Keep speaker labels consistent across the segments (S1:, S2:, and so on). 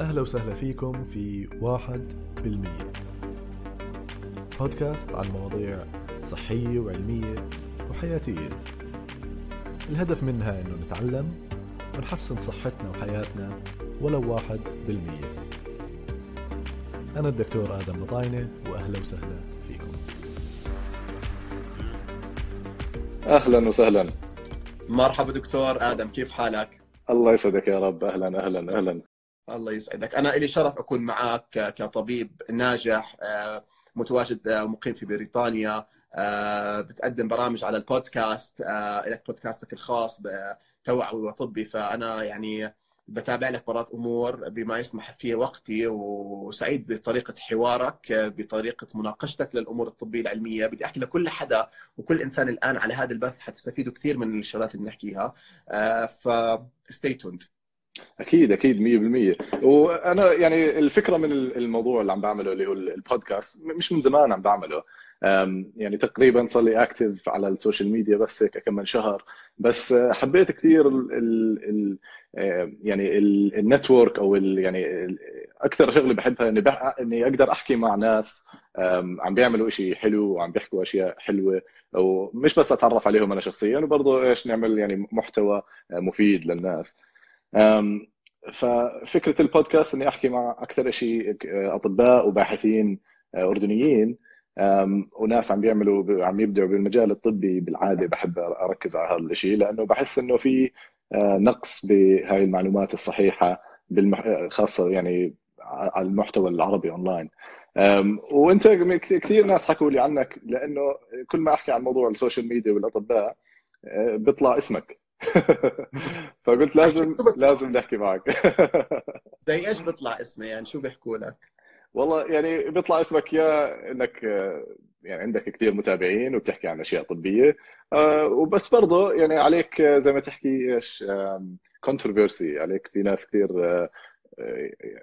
S1: أهلا وسهلا فيكم في واحد بالمية. بودكاست عن مواضيع صحية وعلمية وحياتية. الهدف منها إنه نتعلم ونحسن صحتنا وحياتنا ولو واحد بالمية. أنا الدكتور آدم مطاينة وأهلا وسهلا فيكم.
S2: أهلا وسهلا.
S3: مرحبا دكتور آدم كيف حالك؟
S2: الله يسعدك يا رب. أهلا أهلا أهلا.
S3: الله يسعدك. أنا لي شرف أكون معك كطبيب ناجح آه، متواجد آه، مقيم في بريطانيا آه، بتقدم برامج على البودكاست آه، لك بودكاستك الخاص بتوعوي وطبي. فأنا يعني بتابع لك مرات أمور بما يسمح فيه وقتي وسعيد بطريقة حوارك آه، بطريقة مناقشتك للأمور الطبية العلمية. بدي أحكي لكل حدا وكل إنسان الآن على هذا البث حتستفيدوا كثير من الشغلات اللي بنحكيها ف stay
S2: أكيد أكيد 100% وأنا يعني الفكرة من الموضوع اللي عم بعمله اللي هو البودكاست مش من زمان عم بعمله. يعني تقريبا صار لي active على ال social media بس هيك كم من شهر. بس حبيت كثير ال ال ال يعني ال- ال network أو ال يعني أكثر شغلة بحبها إني إني أقدر أحكي مع ناس عم بيعملوا شيء حلو وعم بيحكوا أشياء حلوة. ومش بس أتعرف عليهم أنا شخصيا وبرضه إيش نعمل يعني محتوى مفيد للناس. ففكرة البودكاست إني أحكي مع أكثر شيء أطباء وباحثين أردنيين. أم، وناس عم بيعملوا عم يبدعوا بالمجال الطبي بالعادة بحب أركز على هذا الشيء لأنه بحس إنه في آه، نقص بهاي المعلومات الصحيحة بالمح... خاصة يعني على المحتوى العربي أونلاين. وإنت كثير ناس حكوا لي عنك لأنه كل ما أحكي عن موضوع ال social media والأطباء آه، بيطلع اسمك. فقلت لازم؟ لازم نحكي معك
S3: زي إيش بيطلع اسمه يعني شو بيحكوا لك؟
S2: والله يعني بيطلع اسمك يا إنك يعني عندك كثير متابعين وبتحكي عن أشياء طبية آه، وبس برضه يعني عليك زي ما تحكي إيش controversy عليك في ناس كثير آه،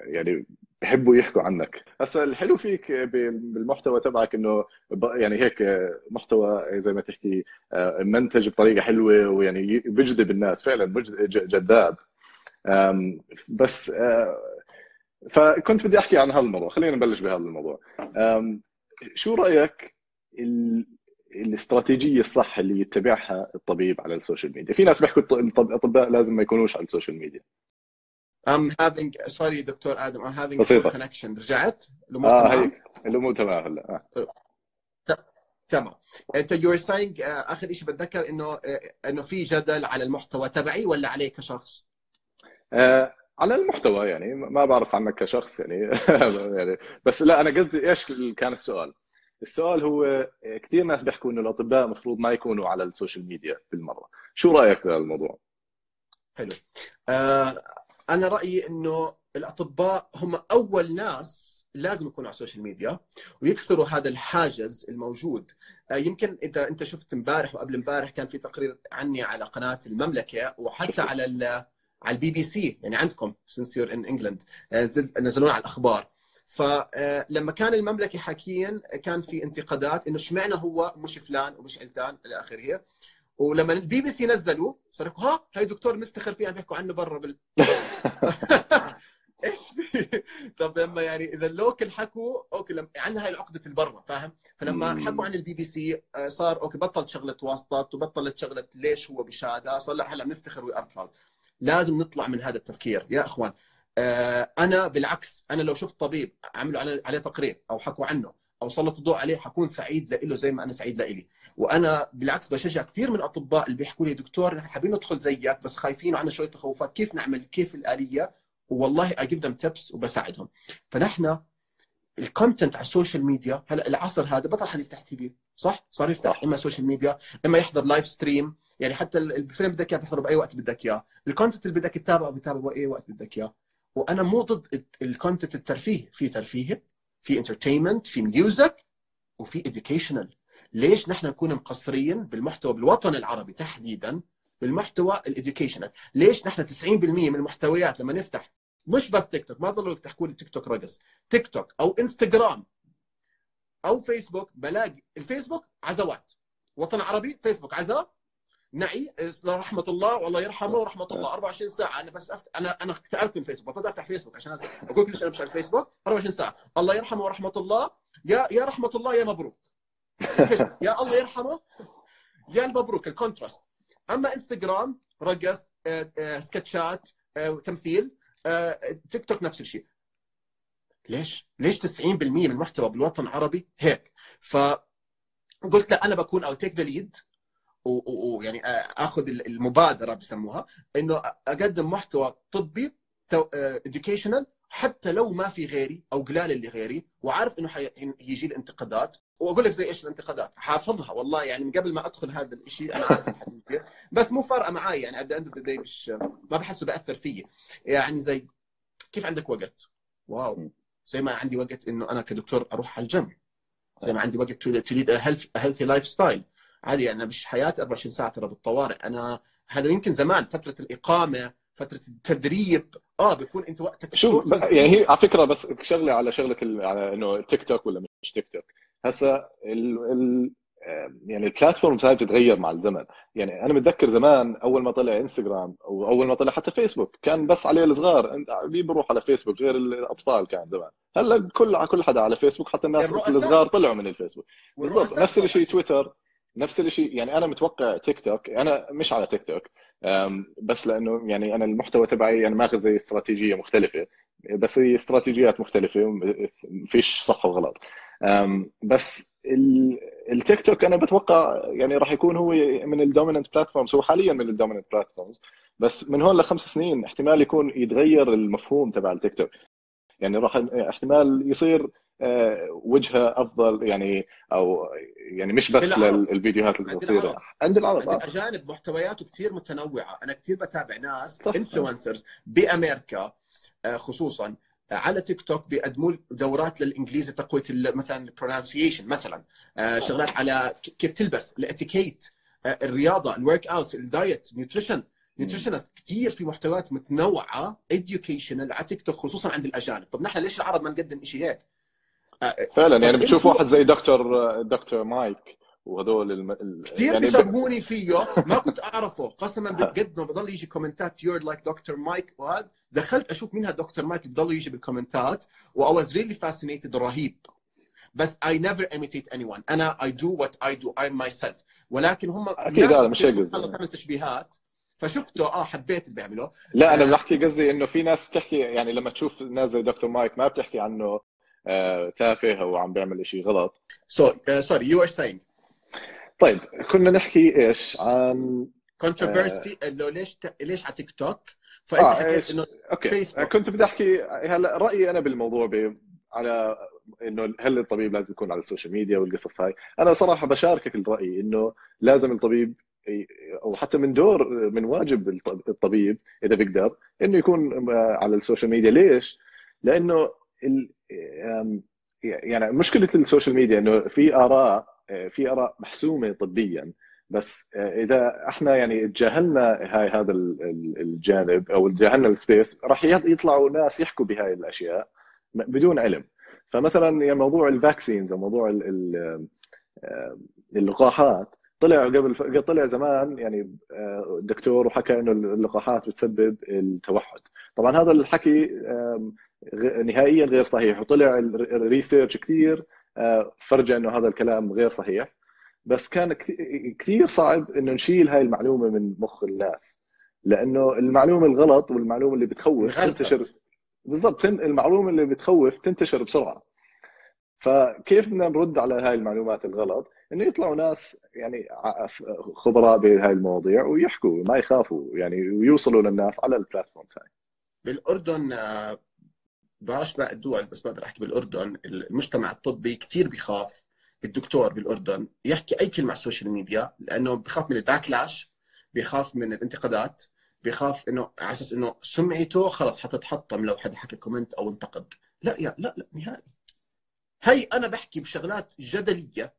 S2: يعني بحبوا يحكوا عنك. هسا الحلو فيك بال- بالمحتوى تبعك إنه يعني هيك محتوى زي ما تحكي آه، منتج بطريقة حلوة ويعني بيجذب الناس فعلا جذاب. بس آه، فكنت بدي أحكي عن هذا الموضوع خلينا نبلش بهذا الموضوع شو رأيك ال... الاستراتيجية الصح اللي يتبعها الطبيب على ال social media؟ في ناس بيحكوا الأطباء لازم ما يكونوش على ال social media.
S3: I'm having sorry دكتور آدم I'm having
S2: بسيطة.
S3: connection رجعت؟ الأمور
S2: آه
S3: تمام؟
S2: هيك الأمور تمام هلا آه.
S3: تمام أنت you're saying آه، آخر شيء بتذكر إنه آه، إنه في جدل على المحتوى تبعي ولا عليه كشخص؟
S2: آه، على المحتوى يعني ما بعرف عنك كشخص يعني يعني بس لا أنا قصدي إيش كان السؤال السؤال هو كثير ناس بيحكوا إنه الأطباء المفروض ما يكونوا على السوشيال ميديا بالمرة شو رأيك بهذا الموضوع
S3: حلو آه أنا رأيي إنه الأطباء هم أول ناس لازم يكونوا على ال social media ويكسروا هذا الحاجز الموجود آه يمكن إذا أنت شفت امبارح وقبل امبارح كان في تقرير عني على قناة المملكة وحتى. على على البي بي سي يعني عندكم England آه، زل- نزلونا على الأخبار فلما كان المملكة حكيا كان في انتقادات إنه اشمعنى هو مش فلان ومش علتان إلى آخره ولما البي بي سي نزلوا صار ها هاي دكتور بنفتخر فيه عم بيحكوا عنه برا بال... إيش؟ طب لما يعني إذا ال local حكوا okay لما عندنا هاي عقده البرا فاهم؟ فلما. حكوا عن البي بي سي آه، صار okay بطلت شغلة واسطات وبطلت شغلة ليش هو بشهادة صار لا هلا بنفتخر we are proud لازم نطلع من هذا التفكير يا إخوان آه، أنا بالعكس أنا لو شفت طبيب عملوا عليه عليه تقرير أو حكوا عنه أو سلطوا الضوء عليه حكون سعيد له زي ما أنا سعيد لإلي وأنا بالعكس بشجع كثير من الأطباء اللي بيحكوا لي دكتور نحن حابين ندخل زيك بس خايفين وعندنا شوية تخوفات كيف نعمل كيف الآلية؟ والله I give them tips وبساعدهم. فنحن ال content على ال social media هلأ العصر هذا بطل حد يفتح TV صح؟ صار يفتح. إما social media إما يحضر live stream يعني حتى الفيلم بدك إياه بتحضره بأي وقت بدك إياه. ال content اللي بدك تتابعه بتتابعه بأي وقت بدك إياه. وأنا مو ضد ال content الترفيه. في ترفيه في entertainment في music وفي educational. ليش نحن نكون مقصرين بالمحتوى بالوطن العربي تحديدا بالمحتوى ال educational؟ ليش نحن 90% من المحتويات لما نفتح مش بس تيك توك ما ضلوا تحكوا لي تيك توك رقص تيك توك أو إنستغرام أو فيسبوك بلاقي الفيسبوك عزوات وطن عربي فيسبوك عزاء نعي رحمة الله والله يرحمه ورحمة الله 24 ساعة. أنا بس أفت... أنا أنا اكتئبت من فيسبوك بطلت أفتح فيسبوك عشان أقول لك ليش أنا مش على الفيسبوك 24 ساعة. الله يرحمه ورحمة الله. يا يا رحمة الله يا مبروك. يا الله يرحمه يا المبروك ال contrast أما إنستغرام رقص آه، آه، سكتشات آه، تمثيل تيك توك نفس الشيء ليش؟ ليش 90% من المحتوى بالوطن العربي هيك؟ فقلت لا أنا بكون I'll take the lead ويعني آخذ المبادرة بسموها إنه أقدم محتوى طبي educational حتى لو ما في غيري أو قلال اللي غيري وعارف إنه حيجي الانتقادات وأقول لك زي إيش الانتقادات؟ حافظها. والله يعني من قبل ما أدخل هذا الشيء أنا عارف الحديث بس مو فارقة معي يعني at the end of مش ما بحسه بأثر فيي. يعني زي كيف عندك وقت؟ wow. زي ما عندي وقت إنه أنا كدكتور أروح على الجيم. زي ما عندي وقت to lead healthy lifestyle عادي يعني مش حياتي 24 ساعة ترى بالطوارئ. أنا هذا يمكن زمان فترة الإقامة فترة التدريب آه بيكون أنت وقتك
S2: شوف يعني هي على فكرة بس شغلة على شغلة على إنه تيك توك ولا مش تيك توك هسا ال... ال... يعني ال platforms هاي بتتغير مع الزمن. يعني أنا متذكر زمان أول ما طلع انستغرام أو أول ما طلع حتى فيسبوك كان بس عليه الصغار مين بروح على فيسبوك غير الأطفال كان زمان. هلأ كل كل حدا على فيسبوك حتى الناس الصغار طلعوا من الفيسبوك. بالضبط نفس الشيء تويتر نفس الشيء يعني أنا متوقع تيك توك أنا مش على تيك توك بس لأنه يعني أنا المحتوى تبعي أنا ماخذ زي استراتيجية مختلفة بس هي استراتيجيات مختلفة فيش صح وغلط. بس التيك توك أنا بتوقع يعني راح يكون هو من ال dominant platforms هو حاليا من ال dominant platforms بس من هون لخمس سنين احتمال يكون يتغير المفهوم تبع التيك توك يعني راح احتمال يصير آه، وجهة أفضل يعني أو يعني مش بس للفيديوهات القصيرة.
S3: عند العرب عند الاجانب محتوياته كثير متنوعة. أنا كثير بتابع ناس influencers بأمريكا آه، خصوصا. على تيك توك بيقدموا دورات للإنجليزي تقوية مثلا ال pronunciation مثلا آه، شغلات على كيف تلبس الإتيكيت الرياضة ال workout ال diet nutrition nutritionist كثير في محتويات متنوعة educational على تيك توك خصوصا عند الأجانب. طب نحن ليش العرب ما نقدم شيء هيك؟
S2: فعلا يعني بتشوف واحد زي دكتور دكتور مايك. وهذول الم...
S3: كثير يعني بيشبهوني فيه. ما كنت أعرفه. قسما بجد ما بضل يجي كومنتات you're like دكتور مايك وهذا. دخلت أشوف مين دكتور مايك بضل يجي بالكومنتات و I was really fascinated رهيب. بس I never imitate anyone. أنا I do what I do. I'm myself. ولكن هم
S2: أكيد هذا مش هيك
S3: تعمل تشبيهات. فشفته. آه حبيت اللي بيعمله
S2: لا أنا آه، بحكي قصدي إنه في ناس بتحكي يعني لما تشوف ناس زي دكتور مايك ما بتحكي عنه آه، تافه أو عم بيعمل شيء غلط.
S3: so sorry you were saying
S2: طيب كنا نحكي إيش؟ عن
S3: controversy آه إنه ليش ليش على تيك توك
S2: فانت آه حكيت إنه okay فيسبوك. كنت بدي أحكي هلا رأيي أنا بالموضوع ب... على إنه هل الطبيب لازم يكون على ال social media والقصص هاي. أنا صراحة بشاركك الرأي إنه لازم الطبيب أو حتى من دور من واجب الطبيب إذا بيقدر إنه يكون على ال social media ليش؟ لأنه يعني مشكلة ال social media إنه في آراء في آراء محسومة طبيا. بس إذا إحنا يعني تجاهلنا هاي هذا الجانب أو تجاهلنا ال space راح يطلعوا ناس يحكوا بهاي الأشياء بدون علم. فمثلا موضوع ال vaccines أو موضوع اللقاحات. طلع قبل طلع زمان يعني الدكتور وحكى إنه اللقاحات بتسبب التوحد. طبعا هذا الحكي نهائيا غير صحيح. وطلع ال research كثير آه، فرجى إنه هذا الكلام غير صحيح. بس كان كثير صعب إنه نشيل هاي المعلومة من مخ الناس. لأنه المعلومة الغلط والمعلومة اللي بتخوف تنتشر بالضبط المعلومة اللي بتخوف تنتشر بسرعة. فكيف بدنا نرد على هاي المعلومات الغلط؟ إنه يطلعوا ناس يعني خبراء بهاي المواضيع ويحكوا ما يخافوا يعني ويوصلوا للناس على ال platform هاي.
S3: بالأردن آه، بعرفش باقي الدول بس بقدر أحكي بالأردن. المجتمع الطبي كثير بيخاف الدكتور بالأردن يحكي أي كلمة على ال social media لأنه بخاف من ال backlash بيخاف من الانتقادات بيخاف إنه على أساس إنه سمعته خلص حتتحطم لو حدا حكى كومنت أو انتقد. لا يا لا لا نهائي. هي أنا بحكي بشغلات جدلية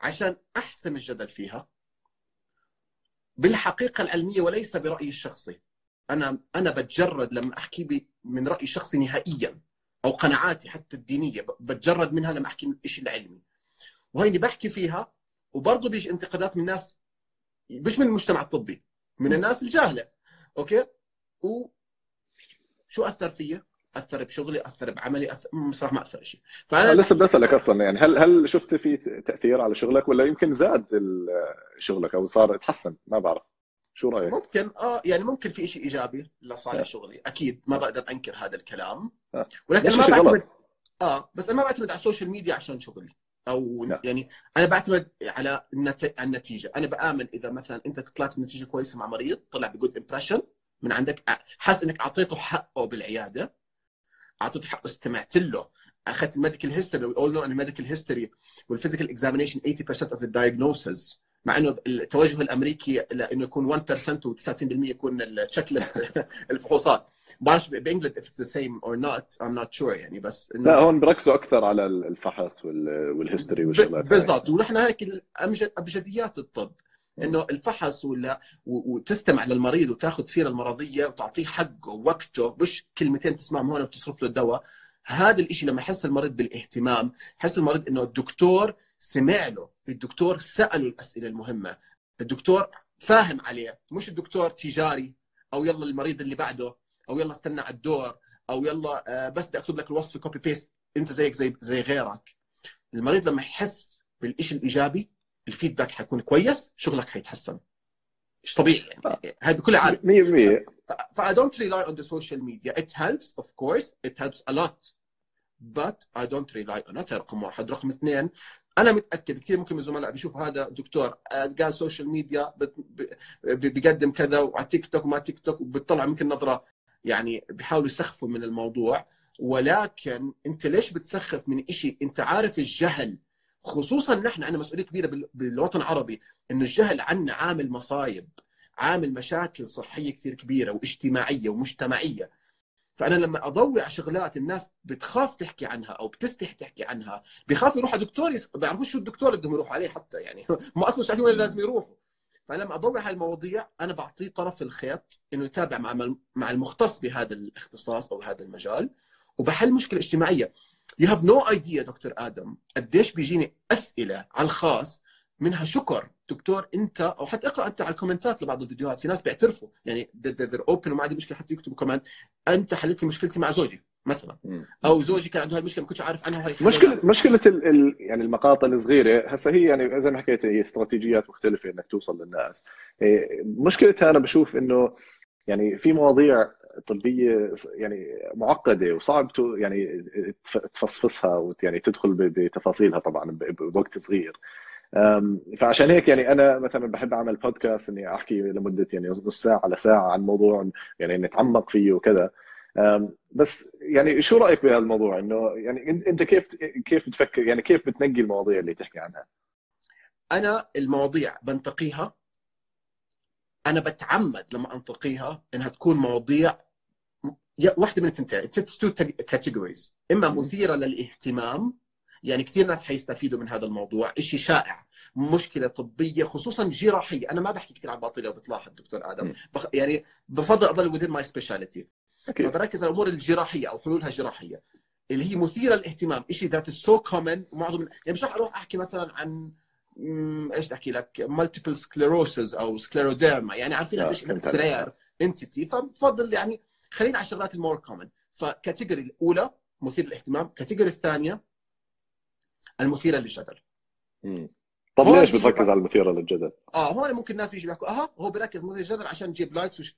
S3: عشان احسم الجدل فيها بالحقيقة العلمية وليس برأيي الشخصي. أنا أنا بتجرد لما أحكي من رأي شخصي نهائيا أو قناعاتي حتى الدينية بتجرد منها لما أحكي الشيء العلمي. وهيني بحكي فيها وبرضه بيجي انتقادات من الناس مش من المجتمع الطبي من الناس الجاهلة أوكي؟ وشو أثر فيي؟ أثر بشغلي أثر بعملي أثر بصراحة ما أثر شيء.
S2: فأنا لسه بدي أسألك أصلا يعني هل هل شفت في تأثير على شغلك ولا يمكن زاد شغلك أو صار تحسن؟ ما بعرف. شو رأيك؟
S3: ممكن آه يعني ممكن في شيء إيجابي لصالح شغلي. أكيد ما بقدر أنكر هذا الكلام. ولكن ما بعتمد آه بس أنا ما بعتمد على ال social media عشان شغلي. أو لا. يعني أنا بعتمد على النتيجة. أنا بآمن إذا مثلا أنت طلعت بنتيجه كويسة مع مريض طلع ب good impression من عندك حاسس إنك أعطيته حقه بالعيادة. أعطيته حقه استمعت له. أخذت ال medical history we all know أن ال medical history وال physical examination 80% of the diagnosis مع إنه التوجه الأمريكي لإنه يكون 1% و99% يكون ال checklist الفحوصات. بعرفش ب England if it's the same or not I'm not sure يعني بس
S2: إنه لا هون بركزوا أكثر على الفحص وال history والشغلات
S3: بالضبط. ونحن هيك أبجديات الطب. إنه الفحص ولا وتستمع للمريض وتاخذ سيرة المرضية وتعطيه حقه ووقته مش كلمتين تسمعهم هون وتصرف له الدواء. هذا الشيء لما يحس المريض بالاهتمام يحس المريض إنه الدكتور سمع له. الدكتور ساله الأسئلة المهمة. الدكتور فاهم عليه مش الدكتور تجاري أو يلا المريض اللي بعده أو يلا استنى على الدور أو يلا آه، بس بدي أكتب لك الوصفه copy paste أنت زيك زي زي غيرك. المريض لما يحس بالشيء الإيجابي ال feedback حيكون كويس شغلك حيتحسن. مش طبيعي. يعني. هاي بكل عالم 100% ف I don't rely on the social media. It helps of course. It helps a lot. But I don't rely on it. رقم واحد. رقم اثنين أنا متأكد كثير ممكن من الزملاء بيشوفوا هذا دكتور قال social media بيقدم كذا وعلى تيك توك وما تيك توك وبتطلع ممكن نظرة يعني بيحاولوا يسخفوا من الموضوع. ولكن أنت ليش بتسخف من شيء أنت عارف الجهل. خصوصا نحن عندنا مسؤولية كبيرة بالوطن العربي إنه الجهل عنا عامل مصايب عامل مشاكل صحية كثير كبيرة واجتماعية ومجتمعية. فأنا لما اضوي على شغلات الناس بتخاف تحكي عنها أو بتستحي تحكي عنها بيخافوا يروحوا دكتور يس... بيعرفوش شو الدكتور اللي بدهم يروحوا عليه حتى يعني. هم أصلا مش عارفين وين لازم يروحوا. فلما اضوي على المواضيع أنا بعطيه طرف الخيط إنه يتابع مع مع المختص بهذا الاختصاص أو هذا المجال. وبحل مشكلة اجتماعية. you have no idea دكتور آدم قديش بيجيني أسئلة على الخاص منها شكر. دكتور انت أو حتى اقرأ انت على الكومنتات لبعض الفيديوهات. في ناس بيعترفوا. يعني they're open وما عندي مشكلة حتى يكتبوا comment. أنت حلت لي مشكلتي مع زوجي مثلا. أو زوجي كان عنده هاي المشكلة ما كنتش عارف عنها وهي
S2: مشكله مشكلة ال ال يعني المقاطع الصغيرة. هسه هي يعني زي ما حكيت هي استراتيجيات مختلفة إنك توصل للناس. إيه، مشكلتها أنا بشوف إنه يعني في مواضيع طبية يعني معقدة وصعب يعني تفصفصها ويعني تدخل بتفاصيلها طبعا بوقت صغير. فعشان هيك يعني أنا مثلا بحب أعمل بودكاست إني أحكي لمدة يعني نص ساعة على ساعة عن موضوع يعني نتعمق فيه وكذا. بس يعني شو رأيك بهذا الموضوع إنه يعني أنت كيف كيف بتفكر؟ يعني كيف بتنقي المواضيع اللي تحكي عنها؟
S3: أنا المواضيع بنتقيها. أنا بتعمد لما أنتقيها إنها تكون مواضيع واحدة من الثنتين categories إما مثيرة للاهتمام يعني كثير ناس حيستفيدوا من هذا الموضوع. شيء شائع مشكلة طبية خصوصا جراحية. أنا ما بحكي كثير عن الباطنه وبتلاحظ دكتور آدم. بخ... يعني بفضل أضل within my specialty فبركز على الأمور الجراحية أو حلولها جراحية اللي هي مثيرة للاهتمام. شيء that's so common ومعظم يعني مش رح أروح أحكي مثلا عن إيش أحكي لك؟ multiple sclerosis أو scleroderma يعني عارفين قديش rare entity فبفضل يعني خلينا على الشغلات ال more common ف category الأولى مثير للاهتمام. category الثانية المثيرة للجدل
S2: طب ليش بتركز على المثيرة للجدل؟
S3: آه هون ممكن الناس بيجوا بيحكوا أها هو بيركز مثير للجدل عشان يجيب likes وش...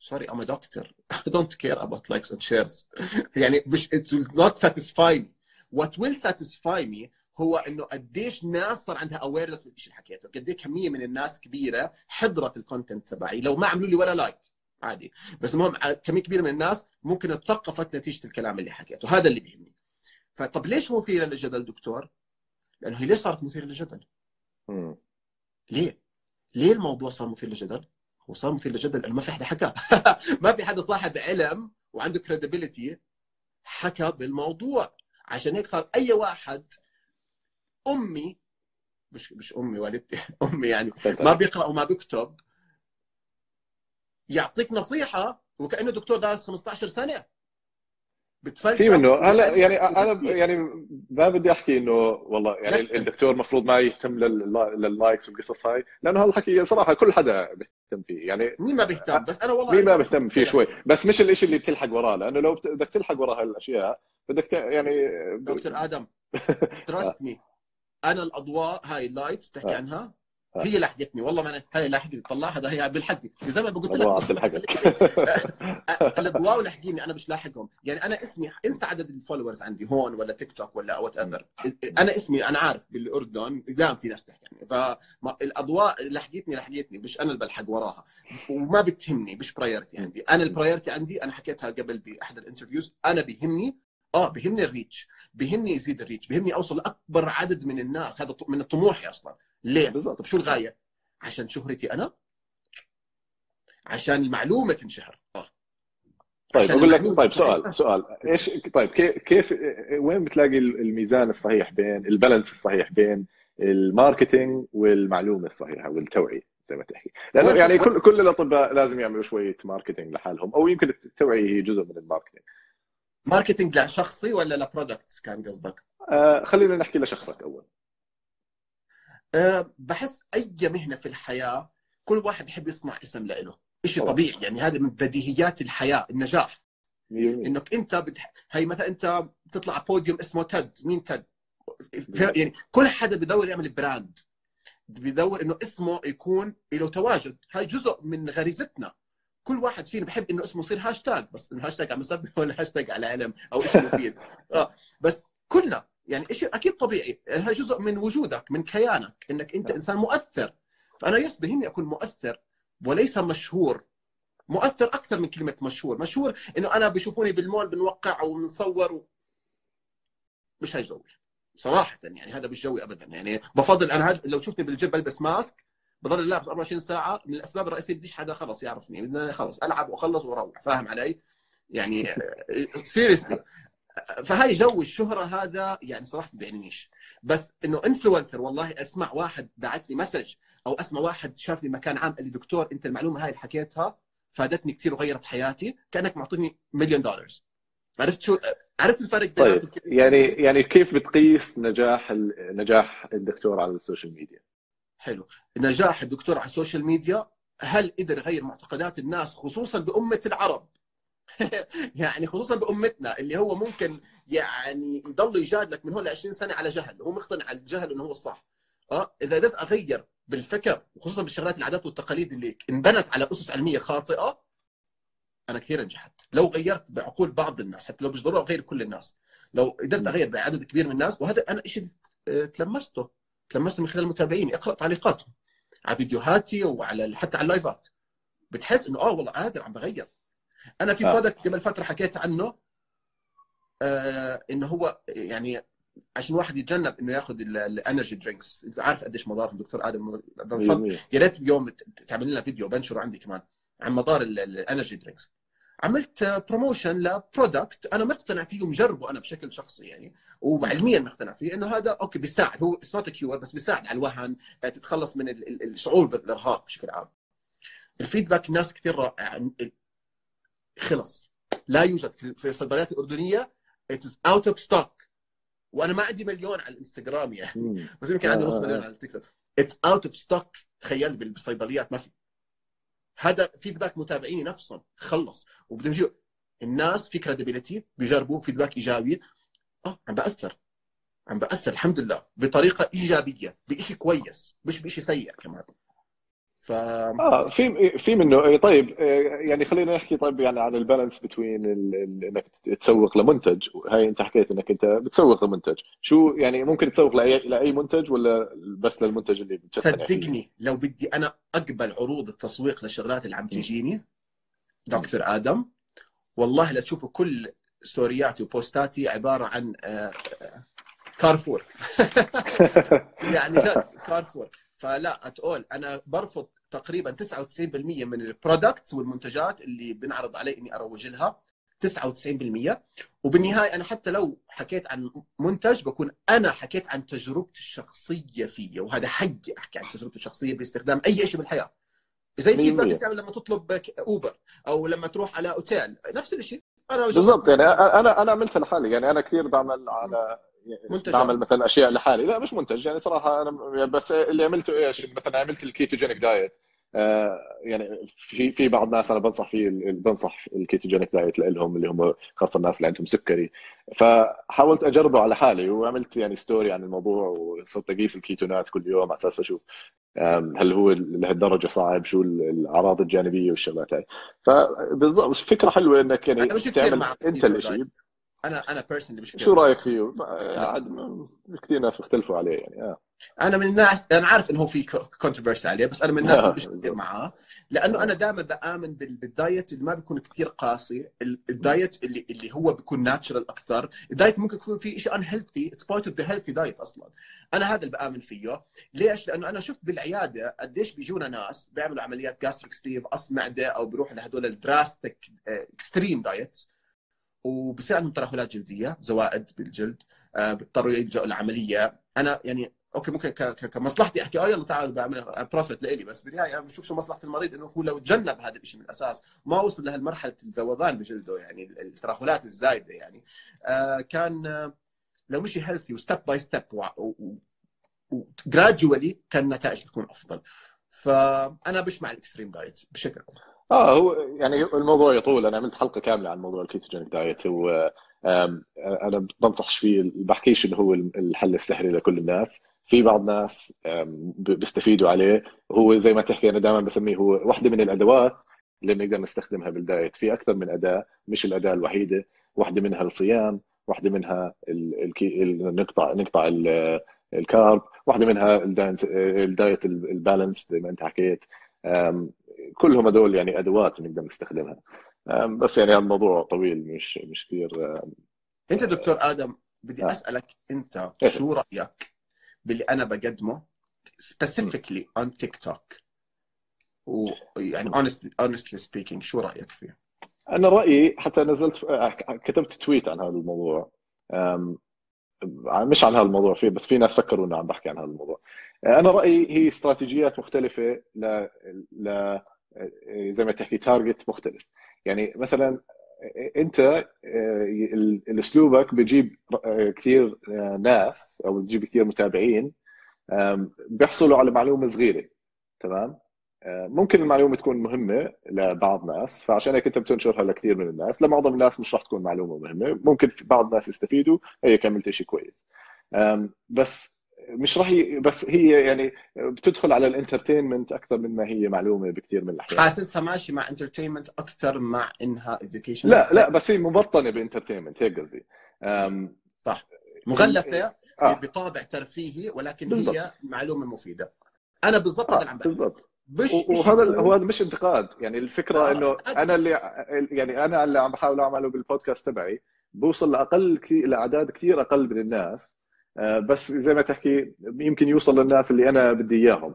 S3: sorry ام دكتور I don't care about likes and shares. يعني مش it will not satisfy me. What will satisfy me هو إنه قديش ناس صار عندها awareness بالشيء اللي حكيته. قد كمية من الناس كبيرة حضرت ال content تبعي. لو ما عملوا لي ولا like عادي. بس المهم كمية كبيرة من الناس ممكن اتثقفت نتيجة الكلام اللي حكيته. هذا اللي بيهمني. فطب ليش مثيرة للجدل دكتور؟ لأنه هي ليش صارت مثيرة للجدل؟ ليه؟ ليه الموضوع صار مثير للجدل؟ هو صار مثير للجدل لأنه ما في حدا حكى. ما في حدا صاحب علم وعنده كريديبيليتي حكى بالموضوع. عشان هيك صار أي واحد أمي مش مش أمي والدتي أمي يعني ما بيقرأ وما بيكتب يعطيك نصيحة وكأنه دكتور دارس 15 سنة. بتفلسف
S2: في منه هلا يعني
S3: أنا.
S2: يعني ما بدي أحكي إنه والله يعني. الدكتور المفروض ما يهتم لل- لل likes والقصص هاي لأنه هالحكي صراحة كل حدا بيهتم فيه. يعني
S3: مين ما بيهتم؟ بس أنا والله
S2: مين ما بيهتم فيه شوي. بس مش الإشي اللي بتلحق وراه لأنه لو بدك تلحق ورا هالأشياء بدك يعني
S3: دكتور آدم trust me أنا الأضواء هاي ال lights بتحكي
S2: آه.
S3: عنها. هي لحقتني والله ما أنا هاي لحقتني طلع هذا هي بيلحقني زي ما قلت
S2: الله
S3: لك.
S2: عبد الحق.
S3: الاضواء لاحقيني أنا مش لاحقهم. يعني أنا اسمي انسى عدد ال followers عندي هون ولا تيك توك ولا whatever أنا اسمي أنا عارف بالأردن دائما في ناس تحكي عني فالاضواء لحقتني لحقتني مش أنا اللي بلحق وراها. وما بتهمني مش priority عندي. أنا ال priority عندي أنا حكيتها قبل بأحد ال interviews أنا بيهمني آه بيهمني ال reach بيهمني يزيد ال reach بيهمني أوصل لأكبر عدد من الناس هذا من طموحي أصلا. ليه؟
S2: بالضبط.
S3: طب شو الغاية؟ عشان شهرتي أنا عشان المعلومة تنشهر. آه.
S2: طيب أقول لك طيب. سؤال سؤال إيش طيب كيف كيف وين بتلاقي الميزان الصحيح بين ال balance الصحيح بين ال marketing والمعلومة الصحيحة والتوعية زي ما تحكي؟
S3: لأنه
S2: يعني كل كل الأطباء لازم يعملوا شوية marketing لحالهم أو يمكن التوعية هي جزء من ال
S3: marketing. marketing لشخصي ولا ل products كان قصدك؟
S2: آه خلينا نحكي لشخصك أول.
S3: أه بحس أي مهنة في الحياة كل واحد بيحب يصنع اسم له شيء. طبيعي يعني هذا من بديهيات الحياة النجاح.
S2: 100%
S3: إنك أنت بتح... هي مثلا أنت بتطلع على بوديوم اسمه تد مين تد يعني كل حدا بدور يعمل brand بيدور إنه اسمه يكون له تواجد. هاي جزء من غريزتنا. كل واحد فينا بحب إنه اسمه يصير هاشتاج بس إنه هاشتاج عم يسبح ولا هاشتاج على علم أو شيء مفيد. آه بس كلنا يعني شيء أكيد طبيعي. يعني هاي جزء من وجودك من كيانك إنك أنت إنسان مؤثر. فأنا yes بهمني أكون مؤثر وليس مشهور. مؤثر أكثر من كلمة مشهور. مشهور إنه أنا بيشوفوني بالمول بنوقع أو بنصور و... مش هاي جوي. صراحة يعني هذا مش جوي ابدا. يعني بفضل أنا هاد لو شفتني بالجيم بلبس mask بضل لابس 24 ساعة. من الأسباب الرئيسية بديش حدا خلص يعرفني. بدنا خلص ألعب وأخلص وأروح. فاهم علي؟ يعني seriously فهاي جو الشهرة هذا يعني صراحة ما بيعنيش بس إنه influencer والله أسمع واحد بعت لي message أو أسمع واحد شافني مكان عام قال لي دكتور أنت المعلومة هاي اللي حكيتها فادتني كثير وغيرت حياتي كأنك معطيني مليون دولار عرفت شو؟ عرفت الفرق بين
S2: طيب يعني يعني كيف بتقيس نجاح ال- نجاح الدكتور على السوشيال ميديا؟
S3: حلو. نجاح الدكتور على ال social media هل قدر يغير معتقدات الناس خصوصا بأمة العرب؟ يعني خصوصا بأمتنا اللي هو ممكن يعني يضل يجادلك من هون ل 20 سنة على جهل هو مقتنع على الجهل إنه هو الصح. آه إذا قدرت اغير بالفكر وخصوصا بالشغلات العادات والتقاليد اللي انبنت على أسس علمية خاطئة أنا كثير نجحت لو غيرت بعقول بعض الناس حتى لو مش ضروري أغير كل الناس لو قدرت أغير بعدد كبير من الناس وهذا أنا شيء تلمسته تلمسته من خلال المتابعين أقرأ تعليقاتهم على فيديوهاتي وعلى حتى على اللايفات. بتحس إنه آه والله قادر عم بغير. أنا في
S2: آه.
S3: product قبل فترة حكيت عنه آه إنه هو يعني عشان الواحد يتجنب إنه ياخذ ال energy drinks عارف قديش مضارهم دكتور آدم. بفضل
S2: 100%.
S3: يا ريت اليوم تعمل لنا فيديو بنشره عندي كمان عن مضار ال energy drinks عملت promotion ل product أنا مقتنع فيه ومجربه أنا بشكل شخصي يعني وعلميا مقتنع فيه إنه هذا okay بيساعد. هو it's not cure بس بيساعد على الوهن آه، تتخلص من ال- ال- الشعور بالإرهاق بشكل عام. ال feedback الناس كثير رائع خلص. لا يوجد في الصيدليات الأردنية it's out of stock وأنا ما عندي مليون على الإنستغرام يعني. بس يمكن عندي نص
S2: آه.
S3: مليون على التيك توك. it's out of stock تخيل بال- بالصيدليات ما في. هذا feedback متابعيني نفسهم. خلص. وبدهم يجوا الناس في credibility بيجربوا feedback إيجابي. آه عم بأثر. عم بأثر الحمد لله. بطريقة إيجابية بشيء كويس مش بشيء سيء كمان. ف
S2: آه في في منه. إيه، طيب إيه، يعني خلينا نحكي طيب يعني عن ال balance بين إنك تسوق لمنتج. هاي انت حكيت إنك انت بتسوق لمنتج. شو يعني ممكن تسوق لأي لأي منتج ولا بس للمنتج اللي فيه؟
S3: صدقني لو بدي أنا أقبل عروض التسويق للشغلات اللي عم تجيني دكتور آدم والله لا تشوفوا كل story اتي و post اتي عبارة عن آه، كارفور. يعني جد كارفور. فلا تقول أنا برفض تقريبا 99% من ال products والمنتجات اللي بنعرض علي إني أروج لها 99% وبالنهاية أنا حتى لو حكيت عن منتج بكون أنا حكيت عن تجربتي الشخصية فيه وهذا حقي أحكي عن تجربتي الشخصية باستخدام أي شيء بالحياة. زي
S2: ال
S3: feedback
S2: بالمية.
S3: اللي بتعمل لما تطلب اوبر أو لما تروح على أوتيل نفس الشيء. أنا
S2: بالضبط يعني أنا أنا عملتها لحالي يعني أنا كثير بعمل على
S3: منتج
S2: بعمل مثلا أشياء لحالي. لا مش منتج. يعني صراحة أنا بس اللي عملته إيش؟ مثلا عملت ال ketogenic diet. آه، يعني في في بعض الناس أنا بنصح فيه بنصح ال ketogenic diet لهم اللي هم خاصة الناس اللي عندهم سكري. فحاولت أجربه على حالي وعملت يعني story عن الموضوع وصرت أقيس الكيتونات كل يوم على أساس أشوف هل هو لهالدرجة صعب؟ شو الأعراض الجانبية والشغلات هاي. فبالضبط فكرة حلوة إنك يعني تعمل أنت الشيء
S3: أنا أنا personally مش
S2: شو رأيك فيه؟ كثير ناس بيختلفوا عليه يعني آه.
S3: أنا من الناس أنا عارف إنه هو في controversy عليه بس أنا من الناس اللي مش كثير معاه لأنه أنا دائما بآمن بال diet اللي ما بيكون كثير قاسي ال diet اللي اللي هو بيكون natural أكثر. ال diet ممكن يكون فيه شيء unhealthy it's part of the healthy diet أصلا. أنا هذا اللي بآمن فيه. ليش؟ لأنه أنا شفت بالعيادة قديش بيجونا ناس بيعملوا عمليات gastric sleeve قص معده أو بيروحوا لهدول ال drastic extreme diet وبصير عندهم ترهلات جلدية زوائد بالجلد آه، بيضطروا يلجأوا العملية أنا يعني okay ممكن كمصلحتي أحكي آه يلا تعالوا بعمل profit لإلي بس بالنهاية أنا بشوف شو مصلحة المريض إنه هو لو تجنب هذا الشيء من الأساس ما وصل لهالمرحلة الذوبان بجلده يعني الترهلات الزايدة يعني. آه كان آه لو مشي healthy و step by step و gradually كان النتائج بتكون أفضل. فأنا مش مع ال extreme diet بشكل
S2: آه هو يعني الموضوع يطول. أنا عملت حلقة كاملة عن موضوع ال ketogenic diet و أنا بنصحش فيه بحكيش إنه هو الحل السحري لكل الناس. في بعض الناس بيستفيدوا عليه. هو زي ما تحكي أنا دائما بسميه هو واحدة من الأدوات اللي بنقدر نستخدمها بال diet. في أكثر من أداة مش الأداة الوحيدة. واحدة منها الصيام واحدة منها نقطع نقطع ال carb واحدة منها ال diet ال balance زي ما أنت حكيت. كلهم هذول يعني أدوات بنقدر نستخدمها بس يعني الموضوع طويل مش مش كثير
S3: أنت دكتور آدم بدي آه. أسألك أنت إيه. شو رأيك باللي أنا بقدمه specifically on تيك توك ويعني honestly speaking شو رأيك فيه؟
S2: أنا رأيي حتى نزلت كتبت تويت عن هذا الموضوع مش عن هذا الموضوع فيه بس في ناس فكروا إنه عم بحكي عن هذا الموضوع أنا رأيي هي استراتيجيات مختلفة ل ل زي ما تحكي تارجت مختلف. يعني مثلا أنت اسلوبك بجيب كثير ناس أو بتجيب كثير متابعين بيحصلوا على معلومة صغيرة. تمام؟ ممكن المعلومة تكون مهمة لبعض الناس فعشان هيك أنت بتنشرها لكثير من الناس. لمعظم الناس مش راح تكون معلومة مهمة. ممكن بعض الناس يستفيدوا هي كملت شيء كويس. بس مش راح ي... بس هي يعني بتدخل على ال entertainment أكثر من ما هي معلومة بكثير من الأحيان
S3: حاسسها ماشي مع entertainment أكثر مع إنها education
S2: لا لا بس هي مبطنة ب entertainment هيك قصدي
S3: صح مغلفة آه. بطابع ترفيهي ولكن بالضبط. هي معلومة مفيدة أنا بالضبط هذا
S2: آه. عم بالضبط مش وهذا هو هذا مش انتقاد يعني الفكرة آه. إنه أنا اللي يعني أنا اللي عم بحاول أعمله بالبودكاست تبعي بوصل لأقل كثير لأعداد كثير أقل من الناس بس زي ما تحكي يمكن يوصل للناس اللي أنا بدي إياهم.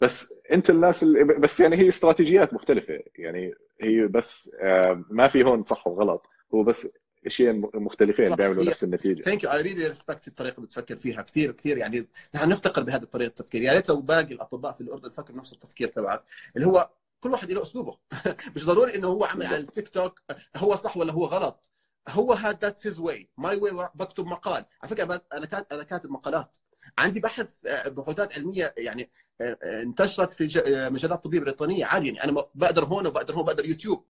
S2: بس أنت الناس اللي بس يعني هي استراتيجيات مختلفة. يعني هي بس آه، ما في هون صح وغلط. هو بس شيئين مختلفين بيعملوا نفس النتيجة.
S3: thank you I really respect الطريقة اللي بتفكر فيها كثير كثير. يعني نحن نفتقر بهذه الطريقة التفكير. يا ريت لو باقي الأطباء في الأردن فكروا نفس التفكير تبعك اللي هو كل واحد له أسلوبه. مش ضروري إنه هو عمل على التيك توك هو صح ولا هو غلط. هو هاد that's his way my way بكتب مقال. على فكرة أنا كاتب أنا كاتب مقالات. عندي بحث آه، بحوثات علمية يعني آه، آه، انتشرت في مجلات طبية بريطانية عادي يعني أنا بقدر هون وبقدر هون بقدر يوتيوب.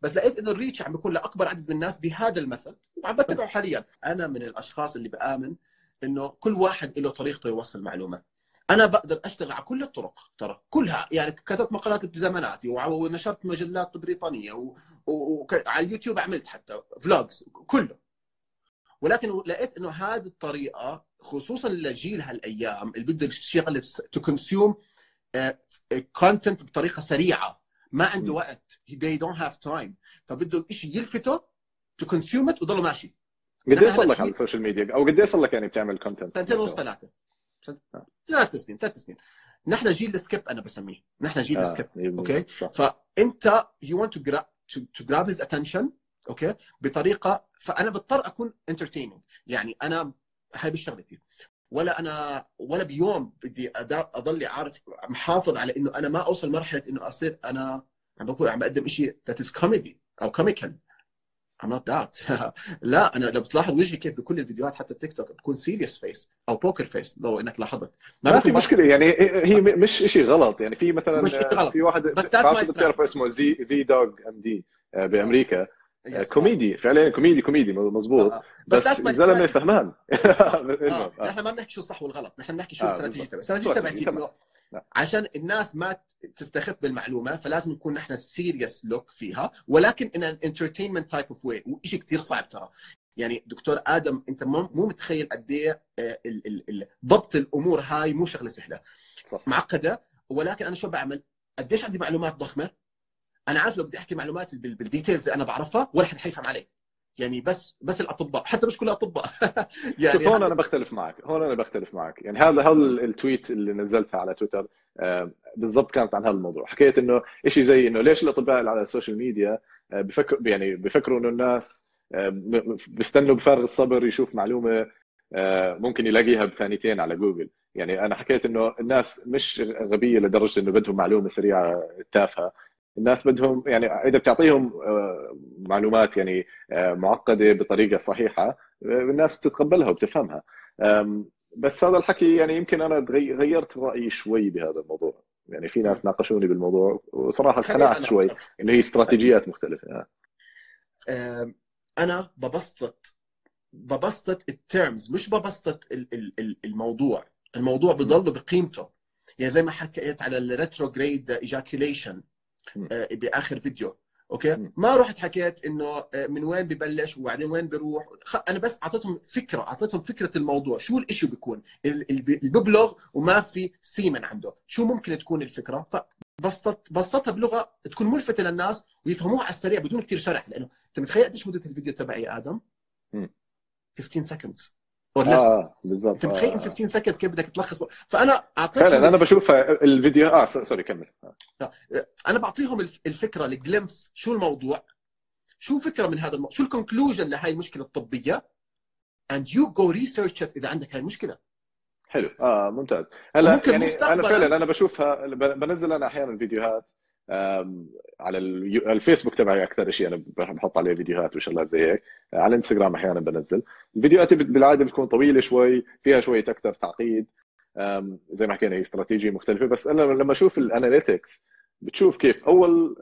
S3: بس لقيت إنه ال reach عم بيكون لأكبر عدد من الناس بهذا المجال وعم بتبعه حاليا. أنا من الأشخاص اللي بآمن إنه كل واحد له طريقته يوصل معلومة. أنا بقدر أشتغل على كل الطرق ترى كلها. يعني كتبت مقالات بزماناتي ونشرت مجلات بريطانية وعلى اليوتيوب عملت حتى vlogs كله. ولكن لقيت إنه هذه الطريقة خصوصا لجيل هالأيام اللي بده يشتغل to consume content بطريقة سريعة. ما عنده وقت. They don't have time. فبده شيء يلفته to consume وضله ماشي.
S2: قد إيه صار لك على ال social media؟ أو قد إيه صار لك يعني بتعمل content؟
S3: سنتين ونص ثلاثة. ثلاث سنين. ثلاث سنين نحن جيل ال skip أنا بسميه. نحن جيل آه. ال skip okay؟ فأنت you want to grab his attention okay؟ بطريقة فأنا بضطر أكون entertaining يعني أنا هاي بشغلتي ولا أنا ولا بيوم بدي أضل عارف محافظ على إنه أنا ما أوصل مرحلة إنه أصير أنا عم بقول عم بقدم شيء that is comedy أو comical I'm not that. لا أنا لو بتلاحظ وجهي كيف بكل الفيديوهات حتى التيك توك بكون serious face أو poker face لو إنك لاحظت.
S2: ما, ما في مشكلة يعني هي مش شيء غلط. يعني في مثلا
S3: مش غلط.
S2: في واحد
S3: بس
S2: بعرف بتعرف اسمه زي زي Doug MD بأمريكا. Yes. كوميدي فعليا كوميدي كوميدي مضبوط آه. بس, بس الزلمة فهمان.
S3: آه. نحن ما بنحكي شو الصح والغلط. نحن بنحكي شو تبعتي. انه عشان الناس ما تستخف بالمعلومة فلازم نكون نحن serious look فيها ولكن an entertainment type of way وشيء كثير صعب ترى. يعني دكتور آدم أنت مو متخيل قد إيه ضبط الأمور هاي مو شغلة سهلة. صح. معقدة ولكن أنا شو بعمل؟ قديش عندي معلومات ضخمة؟ أنا عارف لو بدي أحكي معلومات بال details اللي أنا بعرفها ولا حد حيفهم علي يعني بس بس الأطباء حتى مش كل الأطباء.
S2: يعني شوف هون أنا بختلف معك هون أنا بختلف معك. يعني هذا هذا ال tweet اللي نزلتها على تويتر بالضبط كانت عن هذا الموضوع. حكيت إنه شيء زي إنه ليش الأطباء اللي على ال social media آه، بفكر يعني بفكروا إنه الناس بيستنوا بفارغ الصبر يشوف معلومة آه، ممكن يلاقيها بثانيتين على جوجل. يعني أنا حكيت إنه الناس مش غبية لدرجة إنه بدهم معلومة سريعة تافهة. الناس بدهم يعني إذا بتعطيهم آه، معلومات يعني آه، معقدة بطريقة صحيحة آه، الناس بتتقبلها وبتفهمها. بس هذا الحكي يعني يمكن أنا غيرت رأيي شوي بهذا الموضوع. يعني في ناس ناقشوني بالموضوع وصراحة اقتنعت شوي انه هي استراتيجيات مختلفة.
S3: أنا ببسط ببسط ال terms مش ببسط الموضوع. الموضوع بضل بقيمته. يعني زي ما حكيت على ال retrograde ejaculation بآخر فيديو. okay؟ ما رحت حكيت إنه آه، من وين ببلش وبعدين وين بروح. أنا بس أعطيتهم فكرة أعطيتهم فكرة الموضوع. شو الإشي بيكون؟ اللي ببلغ وما في semen عنده. شو ممكن تكون الفكرة؟ فبسط بسطها بلغة تكون ملفتة للناس ويفهموها على السريع بدون كثير شرح لأنه أنت متخيل قديش مدة الفيديو تبعي يا آدم؟ 15 seconds
S2: آه بالضبط.
S3: انت متخيل آه. 15 second كيف بدك تلخص فأنا أعطيتهم
S2: فعلا أنا بشوف الفيديو آه sorry كمل.
S3: آه. أنا بعطيهم الفكرة ال glimpse شو الموضوع؟ شو فكره من هذا الموضوع شو ال conclusion لهي المشكلة الطبية؟ You go research it إذا عندك هاي المشكلة
S2: حلو. آه ممتاز. هلا يعني أنا فعلا أنا بشوفها بنزل أنا أحيانا فيديوهات. على الفيسبوك تبعي أكثر شيء أنا بحط عليه فيديوهات وشغلات زي هيك. على الإنستغرام أحيانا بنزل. الفيديوهات بالعادة بتكون طويلة شوي فيها شوية أكثر تعقيد. زي ما حكينا هي استراتيجية مختلفة. بس أنا لما أشوف ال analytics بتشوف كيف أول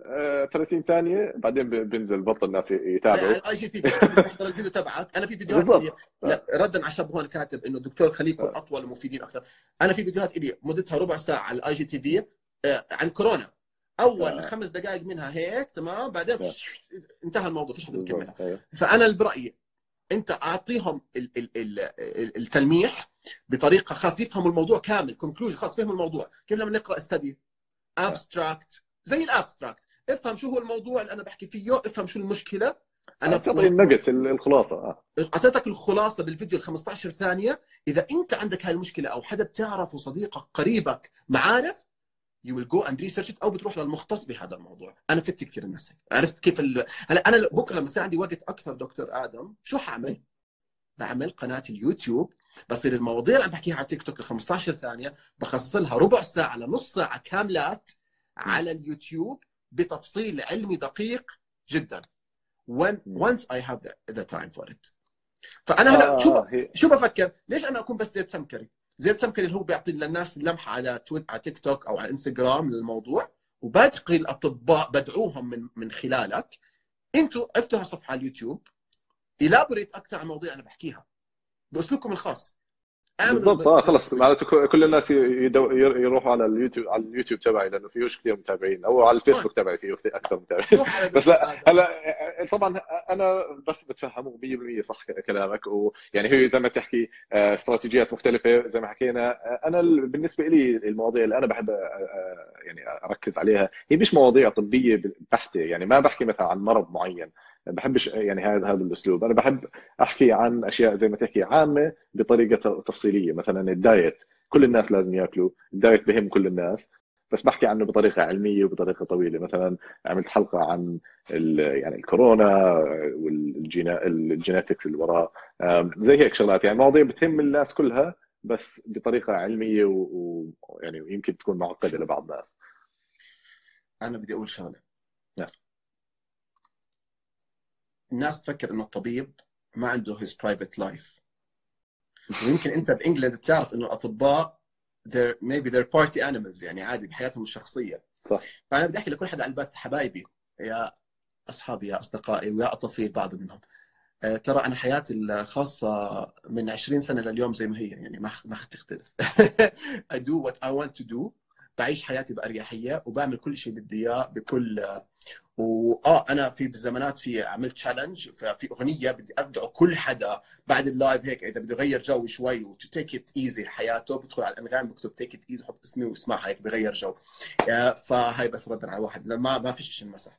S2: 30 آه، ثانية بعدين بنزل بطل الناس يتابعوا.
S3: أي IGTV الفيديو تبعك. أنا في فيديوهات لا ردا على شاب هون كاتب إنه الدكتور خليكم آه. أطول ومفيدين أكثر. أنا في فيديوهات الي مدتها ربع ساعة على ال IGTV عن كورونا. أول آه. خمس دقائق منها هيك تمام؟ بعدين آه. انتهى الموضوع فيش حدا بيكملها أيوه. فأنا برأيي أنت أعطيهم ال ال ال التلميح بطريقة خاص يفهموا الموضوع كامل conclusion خاص فهموا الموضوع. كيف لما نقرأ study abstract زي ال abstract افهم شو هو الموضوع اللي أنا بحكي فيه افهم شو المشكلة.
S2: أنا تعطي ال nugget الخلاصة
S3: آه. أعطيتك الخلاصة بالفيديو ال 15 ثانية. إذا أنت عندك هاي المشكلة أو حدا بتعرفه صديقك قريبك معارف you will go and research أو بتروح للمختص بهذا الموضوع. أنا فدت كثير الناس عرفت كيف ال... هلا أنا بكرة لما يصير عندي وقت أكثر دكتور آدم شو حاعمل بعمل قناة اليوتيوب بصير المواضيع اللي عم بحكيها على تيك توك ال 15 ثانية بخصص لها ربع ساعة لنص ساعة كاملات على اليوتيوب بتفصيل علمي دقيق جدا. When once I have the, the time for it. فأنا هلا آه شو ب... شو بفكر؟ ليش أنا أكون بس زيد سمكري؟ زيد سمكري اللي هو بيعطي للناس لمحة على tweet على تيك توك أو على إنستغرام للموضوع وباقي الأطباء بدعوهم من من خلالك. أنتم افتحوا صفحة على اليوتيوب elaborate أكثر عن المواضيع أنا بحكيها بأسلوبكم الخاص.
S2: بالضبط. آه خلص. معناته كل الناس يدو يروحوا على اليوتيوب على اليوتيوب تبعي لأنه فيهوش كثير متابعين. أو على الفيسبوك تبعي فيه أكثر متابعين بس لا هلا طبعا أنا بتفهم 100% صح كلامك. ويعني هي زي ما تحكي آه، استراتيجيات مختلفة زي ما حكينا. آه، أنا بالنسبة لي المواضيع اللي أنا بحب آه، يعني أركز عليها هي مش مواضيع طبية بحتة. يعني ما بحكي مثلا عن مرض معين. بحبش يعني هذا هذا الأسلوب. أنا بحب أحكي عن أشياء زي ما تحكي عامة بطريقة تفصيلية. مثلا الدايت كل الناس لازم يأكلوا. الدايت بهم كل الناس. بس بحكي عنه بطريقة علمية وبطريقة طويلة. مثلا عملت حلقة عن يعني الكورونا وال genetics اللي وراه زي هيك شغلات. يعني مواضيع بتهم الناس كلها بس بطريقة علمية ويعني ويمكن تكون معقدة لبعض الناس.
S3: أنا بدي أقول شغلة. نعم. الناس تفكر إنه الطبيب ما عنده هيز private life ويمكن أنت ب England بتعرف إنه الأطباء they're maybe they're party animals يعني عادي بحياتهم الشخصية.
S2: صح.
S3: فأنا بدي أحكي لكل حدا على البث حبايبي يا أصحابي يا أصدقائي ويا أطفال بعض منهم. آه، ترى أنا حياتي الخاصة من 20 سنة لليوم زي ما هي يعني ما ما حتختلف I do what I want to do. بعيش حياتي بأريحية وبعمل كل شيء بدي إياه بكل واه أنا في بالزمانات في عملت تشالنج في أغنية بدي ادعو كل حدا بعد ال live هيك إذا بده يغير جو شوي و to take it easy حياته بدخل على الأنغام بكتب take it easy بحط اسمي واسمعها هيك بغير جو. فهاي بس ردا على واحد ما ما فيش شيء انمسح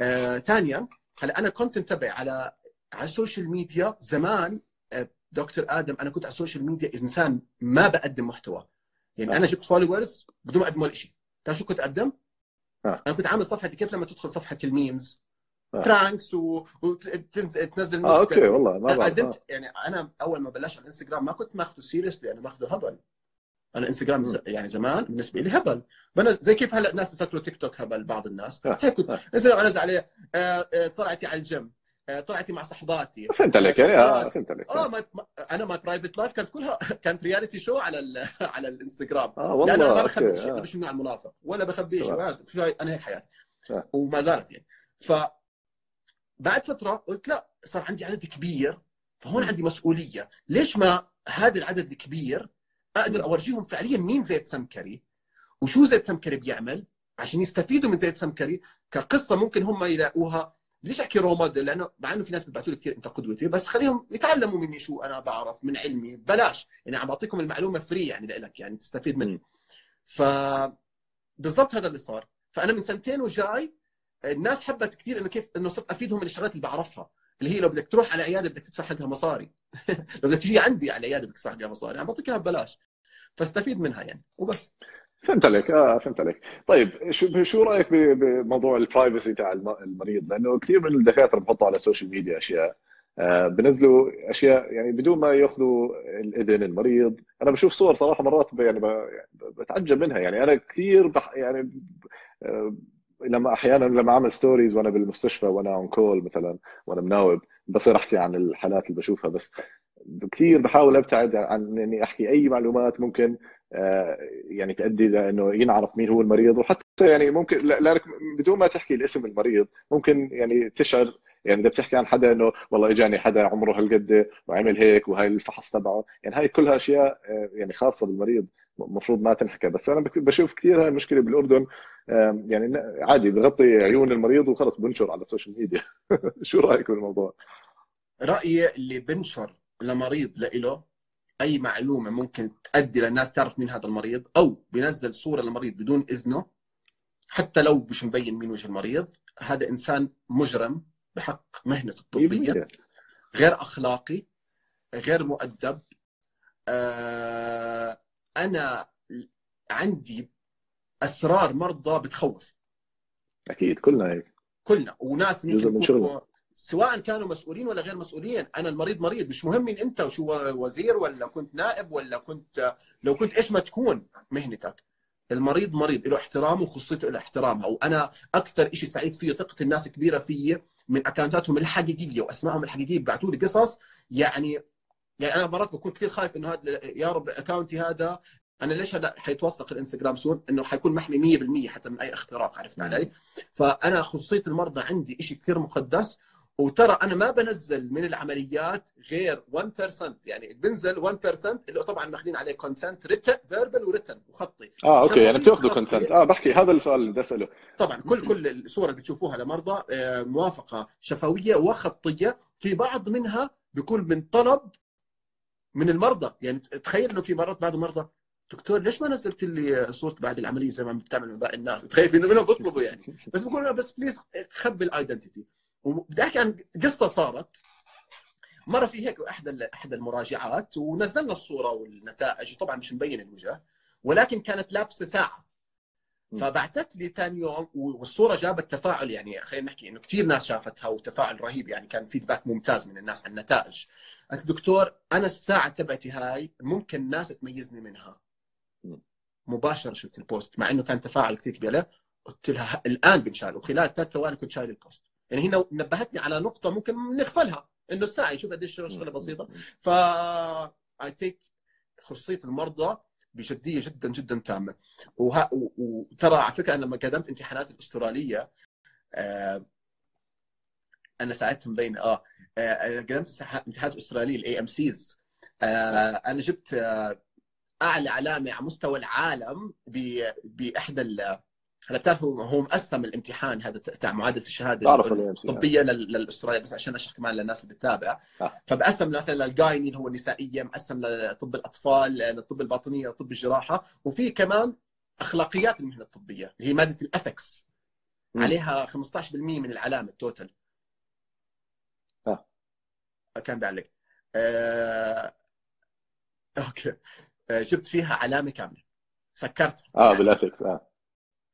S3: آه، ثانيا هلأ أنا كنت انتبه على على ال social media زمان آه، دكتور آدم أنا كنت على ال social media إنسان ما بقدم محتوى. يعني أنا جبت followers بدون ما أقدم ولا شيء تعرف شو كنت أقدم؟
S2: آه.
S3: أنا كنت عامل صفحتي كيف لما تدخل صفحة ال memes
S2: آه.
S3: pranks وتنزل
S2: آه okay والله ما بعرف
S3: قدمت
S2: آه.
S3: يعني أنا أول ما بلشت على الإنستغرام ما كنت ماخذه seriously أنا ماخذه هبل أنا إنستغرام ز- يعني زمان بالنسبة لي هبل بنا زي كيف هلا الناس بتفكروا تيك توك هبل بعض الناس
S2: آه.
S3: هيك كنت
S2: آه.
S3: إنزل انزل عليه آه، آه، طلعتي على الجيم آه، طلعتي مع صحباتي.
S2: فهمت عليك آه فهمت عليك
S3: آه ما أنا my private life كانت كلها كانت reality show على ال- على الإنستغرام.
S2: آه
S3: لأن
S2: والله
S3: أنا ما بخبي شيء
S2: آه.
S3: مش من المنافق ولا بخبي شيء أنا هيك حياتي.
S2: آه.
S3: وما زالت يعني. ف بعد فترة قلت لا صار عندي عدد كبير فهون عندي مسؤولية. ليش ما هذا العدد الكبير أقدر أورجيهم فعليا مين زيد سمكري وشو زيد سمكري بيعمل عشان يستفيدوا من زيد سمكري؟ كقصة ممكن هم يلاقوها ليش احكي role model لأنه مع إنه في ناس بيبعثوا لي كثير أنت قدوتي بس خليهم يتعلموا مني شو أنا بعرف من علمي. بلاش. يعني عم بعطيكم المعلومة free يعني لك يعني تستفيد منها. ف بالضبط هذا اللي صار. فأنا من سنتين وجاي الناس حبت كثير إنه كيف إنه صرت أفيدهم من الشغلات اللي بعرفها. اللي هي لو بدك تروح على عيادة بدك تدفع حقها مصاري. لو بدك تجي عندي على العياده بدك تدفع حقها مصاري. عم بعطيك إياها ببلاش. فاستفيد منها يعني. وبس.
S2: فهمت عليك. آه فهمت عليك. طيب شو شو رأيك بموضوع ال privacy تاع الم- المريض؟ لأنه كثير من الدكاترة بحطوا على ال social media أشياء. آه بنزلوا أشياء يعني بدون ما يأخذوا الإذن المريض. أنا بشوف صور صراحة مرات يعني ب- بتعجب منها. يعني أنا كثير بح يعني آه، لما أحيانا لما أعمل stories وأنا بالمستشفى وأنا on call مثلا وأنا مناوب بصير أحكي عن الحالات اللي بشوفها. بس كثير بحاول أبتعد عن إني أحكي أي معلومات ممكن يعني تؤدي لأنه ينعرف مين هو المريض. وحتى يعني ممكن لا- لانك بدون ما تحكي الاسم المريض ممكن يعني تشعر يعني إذا بتحكي عن حدا إنه والله إجاني حدا عمره هالقد وعمل هيك وهي الفحص تبعه. يعني هاي كلها أشياء آه، يعني خاصة بالمريض المفروض ما تنحكى. بس أنا بشوف كثير هاي المشكلة بالأردن يعني عادي بغطي عيون المريض وخلص بنشر على ال social media شو رأيك بالموضوع؟
S3: رأيي اللي بنشر لمريض لإله أي معلومة ممكن تؤدي للناس تعرف مين هذا المريض أو بينزل صورة للمريض بدون إذنه حتى لو مش مبين مين وجه المريض هذا إنسان مجرم بحق مهنته الطبية
S2: 100%
S3: غير أخلاقي غير مؤدب. آه، أنا عندي أسرار مرضى بتخوف.
S2: أكيد كلنا هيك.
S3: كلنا وناس
S2: جزء من شغلنا.
S3: سواء كانوا مسؤولين ولا غير مسؤولين أنا المريض مريض مش مهم مين أنت وشو وزير ولا كنت نائب ولا كنت لو كنت إيش ما تكون مهنتك. المريض مريض له احترامه وخصوصيته له احترامها وأنا أكثر شيء سعيد فيه ثقة الناس كبيرة فيي من account اتهم الحقيقية وأسمائهم الحقيقية بيبعثوا لي قصص. يعني يعني أنا مرات بكون كثير خايف إنه هذا يا رب account ي هذا. أنا ليش هلا حيتوثق الإنستغرام soon؟ إنه حيكون محمي 100% حتى من أي اختراق عرفت علي؟ فأنا خصوصيه المرضى عندي شيء كثير مقدس. وترى أنا ما بنزل من العمليات غير 1% يعني بنزل 1% اللي طبعا ماخذين عليه consent written verbal و written وخطي
S2: آه أوكي يعني
S3: بتأخذوا.
S2: consent آه بحكي هذا السؤال اللي بدي أسأله.
S3: طبعا كل كل الصور اللي بتشوفوها لمرضى آه، موافقة شفوية وخطية. في بعض منها بيكون من طلب من المرضى. يعني تخيل إنه في مرات بعض المرضى دكتور ليش ما نزلت لي صورة بعد العملية زي ما بتعمل من باقي الناس؟ تخيل إنه منهم بيطلبوا يعني. بس بقول بس please خبي ال identity وبدي احكي عن قصة صارت. مرة في هيك احدى احدى المراجعات ونزلنا الصورة والنتائج طبعا مش مبين الوجه ولكن كانت لابسة ساعة. فبعثت لي ثاني يوم والصورة جابت تفاعل يعني خلينا نحكي إنه كثير ناس شافتها وتفاعل رهيب يعني كان feedback ممتاز من الناس عن النتائج. قالت دكتور أنا الساعة تبعتي هاي ممكن الناس تميزني منها. مباشرة شفت ال post مع إنه كان تفاعل كثير كبير قلت لها الآن بنشال وخلال ثلاث ثواني كنت شايل ال post. يعني هي نبهتني على نقطة ممكن نغفلها إنه الساعة شوف قديش شغلة بسيطة. ف I take خصوصية المرضى بجديه جدا جدا تامة. وه... وترى على فكرة أنا لما قدمت امتحانات الأسترالية آه... أنا ساعدتهم بين آه, آه... قدمت امتحانات الاستراليه ال AMCs أنا جبت آه... أعلى علامة على مستوى العالم ب... بإحدى ال... هلا بتعرفوا هو مقسم الامتحان هذا تاع معادلة الشهادة الطبيه للاستراليا بس عشان أشرح كمان للناس اللي بتتابع. آه. فبقسم مثلا لل gyne اللي هو النسائية مقسم لطب الأطفال للطب الباطنية لطب الجراحة. وفي كمان أخلاقيات المهنة الطبية اللي هي مادة ال ethics. عليها 15% من العلامه ال total. آه. كان بيعلق آه... أوكي. آه، جبت فيها علامة كاملة. سكرتها
S2: آه يعني بال ethics آه.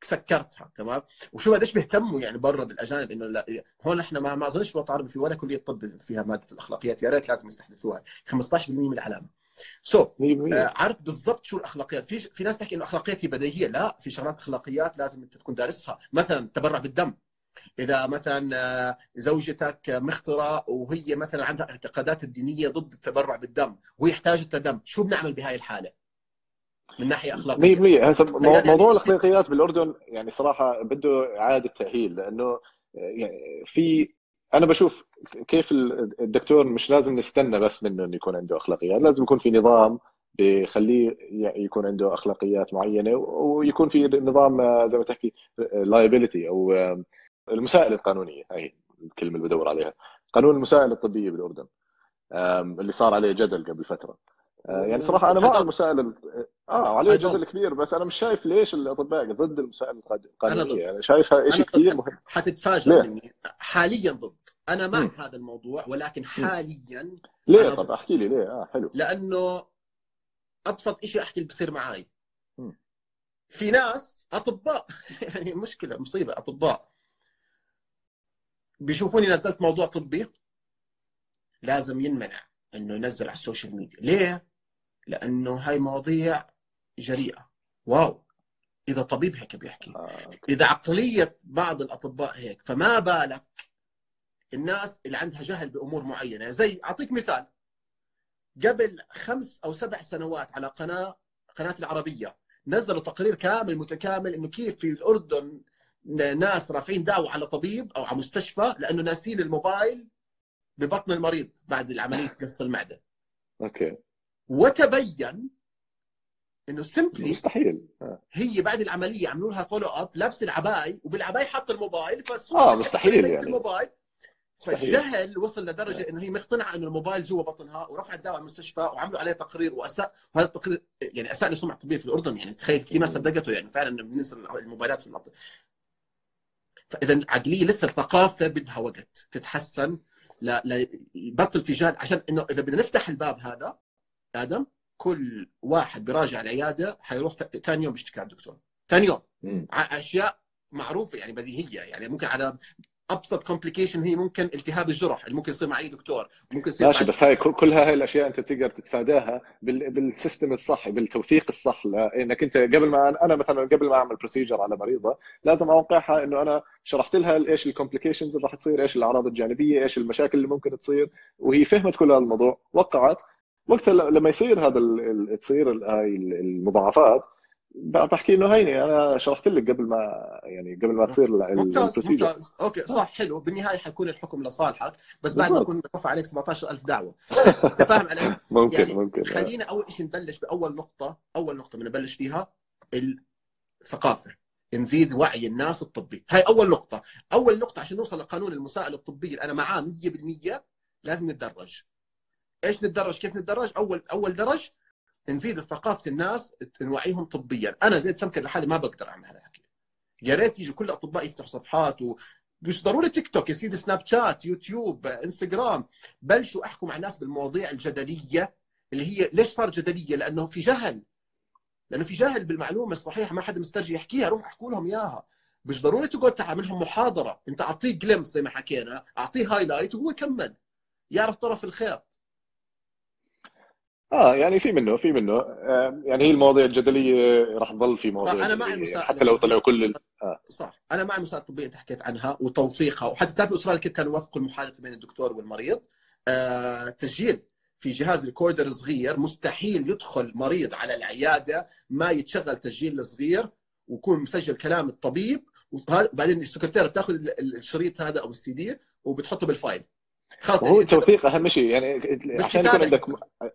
S3: سكرتها تمام؟ وشو قديش بيهتموا يعني برا بالأجانب إنه لا هون إحنا ما ما أظنش الوطن العربي في ولا كلية طب فيها مادة الأخلاقيات يا ريت لازم يستحدثوها. 15% من العلامة. سو so, آه عرفت بالضبط شو الأخلاقيات. في في ناس تحكي إنه اخلاقيات هي بديهية. لا في شغلات أخلاقيات لازم أنت تكون دارسها. مثلا تبرع بالدم. إذا مثلا آه، زوجتك مختره وهي مثلا عندها اعتقادات الدينية ضد التبرع بالدم وهي احتاجت دم شو بنعمل بهاي الحالة؟ من ناحية أخلاقية.
S2: 100% هسه موضوع الأخلاقيات بالأردن يعني صراحة بده إعادة تأهيل لأنه يعني في أنا بشوف كيف الدكتور مش لازم نستنى بس منه انه يكون عنده أخلاقيات لازم يكون في نظام بخليه يكون عنده أخلاقيات معينة ويكون في نظام زي ما تحكي لايبيليتي أو المسائل القانونية. هي الكلمة اللي بدور عليها. قانون المسائل الطبية بالأردن اللي صار عليه جدل قبل فترة. آه، يعني صراحة أنا مع المسائل آه عليه جدل كبير بس أنا مش شايف ليش الأطباء ضد المسائل القانونية. يعني شايفها شيء كثير مهم.
S3: حتتفاجئ مني. حاليا ضد. أنا مع. هذا الموضوع ولكن حاليا
S2: ليه؟ طب احكي لي ليه. آه حلو.
S3: لأنه أبسط شيء أحكي اللي بصير معي في ناس أطباء. يعني مشكلة مصيبة. أطباء. بيشوفوني نزلت موضوع طبي. لازم ينمنع. إنه ينزل على ال social media. ليه؟ لأنه هاي مواضيع جريئة. واو. إذا طبيب هيك بيحكي. آه، إذا عقلية بعض الأطباء هيك فما بالك الناس اللي عندها جهل بأمور معينة. زي أعطيك مثال. قبل خمس أو سبع سنوات على قناة قناة العربية نزلوا تقرير كامل متكامل إنه كيف في الأردن ناس رافعين دعوة على طبيب أو على مستشفى لأنه ناسين الموبايل. ببطن المريض بعد العملية قص المعدة.
S2: أوكي.
S3: وتبين إنه simply
S2: مستحيل.
S3: آه. هي بعد العملية عملوا لها follow up لابس العباي وبالعباي حط الموبايل
S2: فالصوره آه مستحيل يعني.
S3: الموبايل. فالجهل وصل لدرجة إنه هي مقتنعة إنه الموبايل جوا بطنها ورفعت على المستشفى وعملوا عليه تقرير وأساء وهذا التقرير يعني أساء لسمعة الطبيه في الأردن. يعني تخيل كثير ناس صدقته يعني فعلا إنه بالنسبة الموبايلات في الأردن فاذا العقليه لسه الثقافة بدها وقت تتحسن. لا يبطل في جهل عشان إنه إذا بدنا نفتح الباب هذا آدم كل واحد بيراجع العيادة حيروح ثاني يوم بيشتكي على الدكتور. ثاني يوم. أشياء معروفة يعني بديهيه يعني ممكن على أبسط complication هي ممكن التهاب الجرح اللي ممكن يصير مع أي دكتور ممكن يصير
S2: ماشي بس هاي كلها هاي الأشياء أنت بتقدر تتفاداها بال system الصح بالتوثيق الصح. لانك أنت قبل ما أنا مثلا قبل ما أعمل procedure على مريضة لازم أوقعها إنه أنا شرحت لها إيش ال complications اللي راح تصير إيش الأعراض الجانبية إيش المشاكل اللي ممكن تصير وهي فهمت كل هذا الموضوع. وقعت. وقتها لما يصير هذا تصير هاي المضاعفات بحكي إنه هيني أنا شرحت لك قبل ما يعني قبل ما تصير
S3: ممتاز ممتاز. أوكي صح حلو. بالنهاية حيكون الحكم لصالحك بس بعد ما يكون رفع عليك 17000 دعوة. أنت فاهم علي؟
S2: ممكن يعني ممكن
S3: خلينا أول شيء نبلش بأول نقطة أول نقطة بنبلش فيها الثقافة. نزيد وعي الناس الطبي. هاي أول نقطة. أول نقطة عشان نوصل لقانون المساءله الطبيه أنا معاه 100% لازم نتدرج. إيش نتدرج؟ كيف نتدرج؟ أول أول درج نزيد ثقافة الناس نوعيهم طبيا. أنا زيد سمكة لحالي ما بقدر أعمل هذا الحكي يا ريت يجوا كل الأطباء يفتحوا صفحات و... مش ضروري تيك توك يا سيدي سناب شات يوتيوب انستغرام بلشوا أحكوا مع الناس بالمواضيع الجدلية اللي هي ليش صار جدلية؟ لأنه في جهل. لأنه في جهل بالمعلومة الصحيحة ما حدا مسترجي يحكيها روح أحكوا لهم إياها. مش ضروري تقعد تعملهم محاضرة. أنت أعطيه جلمس زي ما حكينا أعطيه هايلايت وهو يكمل. يعرف طرف الخيط
S2: آه يعني في منه في منه. آه يعني هي المواضيع الجدلية راح تظل في مواضيع
S3: أنا معي
S2: جدلية،
S3: مساعدة.
S2: حتى لو طلعوا كل ال... آه.
S3: صح. أنا مع المساعدة الطبية أنت حكيت عنها وتوثيقها وحتى تعرف استراليا كيف كانوا يوثقوا المحادثة بين الدكتور والمريض؟ آه تسجيل في جهاز recorder صغير. مستحيل يدخل مريض على العيادة ما يتشغل تسجيل صغير ويكون مسجل كلام الطبيب. وبعدين السكرتيره بتاخذ ال- ال- الشريط هذا أو السي دي وبتحطه بال file. خلاص
S2: وهو
S3: يعني
S2: التوثيق أهم شيء يعني عشان يكون
S3: كتابة.
S2: عندك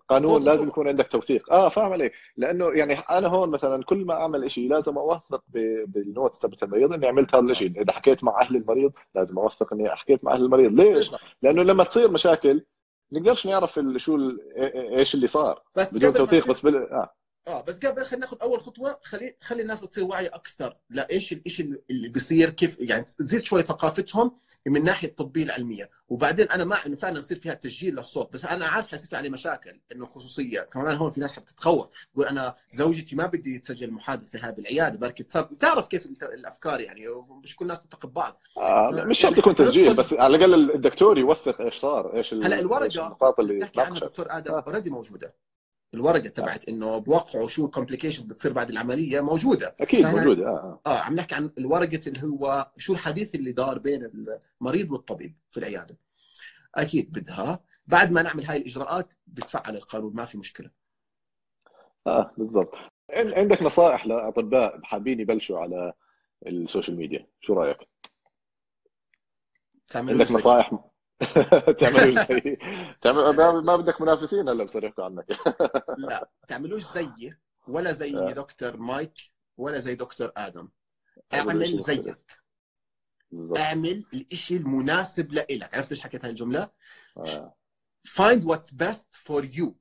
S2: قانون
S3: فوق-
S2: لازم
S3: فوق.
S2: يكون عندك توثيق آه فاهم عليك لأنه يعني أنا هون مثلا كل ما أعمل شيء لازم أوثق بال notes تبعت المريض إني عملت هذا الشيء إذا حكيت مع أهل المريض لازم أوثق إني حكيت مع أهل المريض ليش. لأنه لما تصير مشاكل نقدرش نعرف شو إيش اللي صار
S3: بس
S2: بدون توثيق بس بال... آه.
S3: آه بس قبل خلينا ناخذ أول خطوة خلي خلي الناس تصير واعية أكثر لا إيش إيش اللي بيصير كيف يعني تزيد شوي ثقافتهم من ناحية الطبيه العلميه وبعدين أنا مع إنه فعلا يصير فيها تسجيل للصوت بس أنا عارف حيصير في عليه مشاكل إنه خصوصية كمان هون في ناس حتتخوف تقول أنا زوجتي ما بدي تسجل محادثة هاي بالعياده بركي تصير بتعرف كيف الأفكار يعني مش كل الناس تتقي بعض
S2: آه. مش شرط
S3: يعني
S2: يكون تسجيل بس على الأقل الدكتور يوثق إيش صار إيش
S3: هلا
S2: الورقة اللي
S3: بتحكي عنها
S2: تناقشت
S3: دكتور آدم
S2: آه.
S3: already موجودة الورقة تبعت إنه بوقعوا شو ال complications بتصير بعد
S2: العملية
S3: موجودة. أكيد
S2: موجودة آه.
S3: آه. عم نحكي عن الورقة اللي هو شو الحديث اللي دار بين المريض والطبيب في العيادة. أكيد بدها. بعد ما نعمل هاي الإجراءات بتفعل القانون ما في مشكلة.
S2: آه بالضبط. عن- عندك نصائح لأطباء حابين يبلشوا على ال social media شو
S3: رأيك؟
S2: عندك نصائح تعملوا زي تعمل ما- بدك منافسين هلا يحكوا عنك.
S3: لا تعملوش زيي ولا زي
S2: آه.
S3: دكتور مايك ولا زي دكتور
S2: آدم.
S3: اعمل زيك.
S2: بالضبط.
S3: اعمل الشيء المناسب لإلك. عرفت إيش حكيت هاي
S2: الجملة؟
S3: find what's best for you.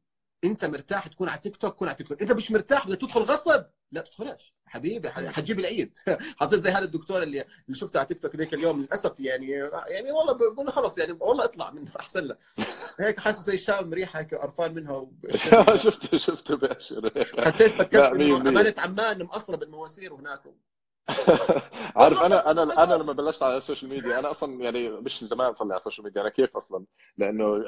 S3: انت مرتاح تكون على تيك توك كون على تيك توك. انت مش مرتاح بدك تدخل غصب. لا تدخلش حبيبي حتجيب العيد. حتصير زي هذا الدكتور اللي اللي شفته على تيك توك ذيك اليوم للأسف يعني يعني والله بقول له خلص يعني والله اطلع منه أحسن لك هيك حاسس زي الشام ريحه هيك قرفان منها
S2: شفته شفته بأشر.
S3: حسيت فكرت
S2: إنه.
S3: أمانة عمان مقصرة بالمواسير وهناك
S2: عارف أنا أنا أنا لما بلشت على ال social media أنا أصلا يعني مش زمان صار لي على ال social media أنا كيف أصلا؟ لأنه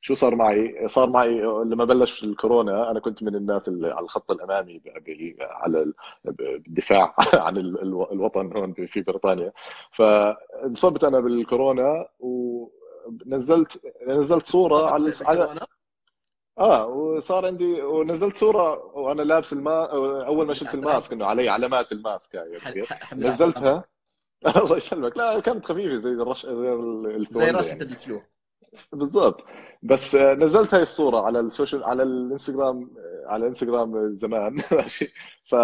S2: شو صار معي؟ صار معي لما بلش الكورونا أنا كنت من الناس اللي على الخط الأمامي ب... ب... على ال- بالدفاع عن ال... الو- الوطن هون في بريطانيا. فانصبت أنا بالكورونا ونزلت نزلت صورة على على آه وصار عندي ونزلت صورة وأنا لابس الما أول ما شلت الماسك إنه علي علامات الماسك هاي نزلتها. الله يسلمك. لا كانت خفيفة زي الرش زي
S3: زي
S2: الفلويدا
S3: رشة
S2: يعني.
S3: ال flu.
S2: بالضبط. بس آه، نزلت هاي الصورة على ال social على الانستغرام آه، على الانستغرام زمان. ماشي. ف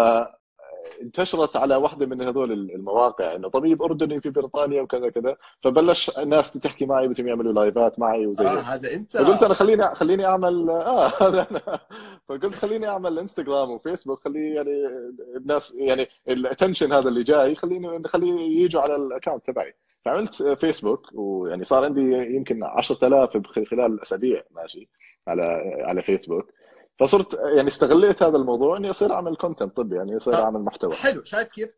S2: انتشرت على واحدة من هذول المواقع إنه طبيب أردني في بريطانيا وكذا كذا فبلش الناس تحكي معي بدهم يعملوا لايفات معي وزي هيك.
S3: هذا أنت.
S2: فقلت أنا خليني خليني أعمل آه هذا أنا. فقلت خليني أعمل انستغرام وفيسبوك خليه يعني الناس يعني ال attention هذا اللي جاي خليني خليه يجوا على ال account تبعي. فعملت فيسبوك ويعني صار عندي يمكن 10000 بخ- خلال اسابيع ماشي على على فيسبوك فصرت يعني استغليت هذا الموضوع إني أصير أعمل content طبي يعني
S3: أصير.
S2: أعمل محتوى
S3: حلو شايف كيف؟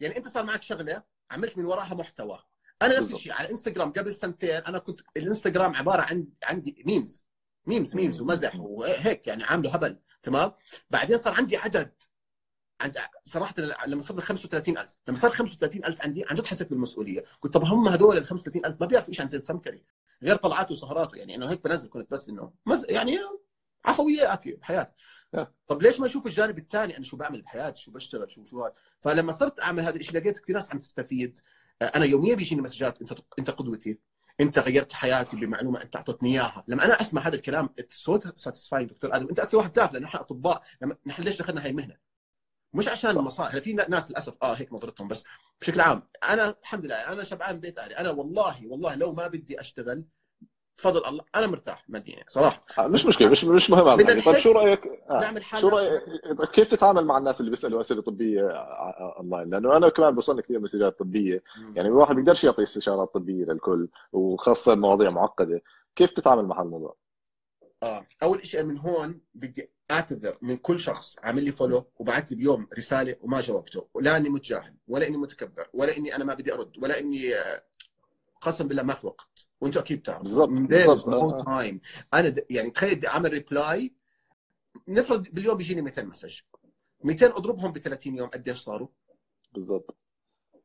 S3: يعني أنت صار معك شغلة عملت من وراها محتوى أنا نفس. الشيء على انستغرام قبل سنتين أنا كنت الإنستغرام عبارة عن عندي memes memes
S2: memes.
S3: ومزح وهيك يعني عامله هبل تمام بعدين صار عندي عدد عند صراحة لما صرنا 35000 لما صار 35000 عندي عن جد حسيت بالمسؤولية قلت طب هم هدول ال 35000 ما بيعرفوا شيء عن زيد سمكري غير طلعاته وسهراته يعني انه هيك بنزل كنت بس إنه مز... يعني عفوياتي بحياتي.
S2: آه.
S3: طب ليش ما أشوف الجانب الثاني؟ أنا شو بعمل بحياتي؟ شو بشتغل؟ شو شو فلما صرت أعمل هذا الشيء لقيت كثير ناس عم تستفيد. آه، أنا يوميا بيجيني مسجات أنت أنت قدوتي. أنت غيرت حياتي بمعلومة أنت أعطتني إياها. لما أنا أسمع هذا الكلام so satisfying دكتور آدم. أنت أكثر واحد تعرف لأنه إحنا أطباء. لما نحن ليش دخلنا هاي المهنه مش عشان. المصائب في ناس للأسف آه هيك نظرتهم بس بشكل عام أنا الحمد لله أنا شبعان بيت أهلي. أنا والله والله لو ما بدي أشتغل بفضل الله أنا مرتاح ماديا صراحة.
S2: آه، مش مشكلة مش مش مهم الحكي. طيب شو رأيك؟ آه.
S3: نعمل حالة
S2: شو رأيك؟ كيف تتعامل مع الناس اللي بيسألوا أسئلة طبية؟ اونلاين لأنه أنا كمان بوصلني كثير مسجات طبية. يعني الواحد بيقدرش يعطي استشارات طبية للكل وخاصة مواضيع معقدة. كيف تتعامل مع هالموضوع؟
S3: آه أول شيء من هون بدي أعتذر من كل شخص عامل لي follow وبعث لي بيوم رسالة وما جاوبته ولا إني متجاهل ولا إني متكبر ولا إني أنا ما بدي أرد ولا إني آه، قسم بالله ما في وقت وأنتم أكيد تعرفوا
S2: بالضبط، آه.
S3: time أنا د... يعني تخيل بدي أعمل reply نفرض باليوم بيجيني 200 message 200 أضربهم ب 30 يوم قديش صاروا؟
S2: بالضبط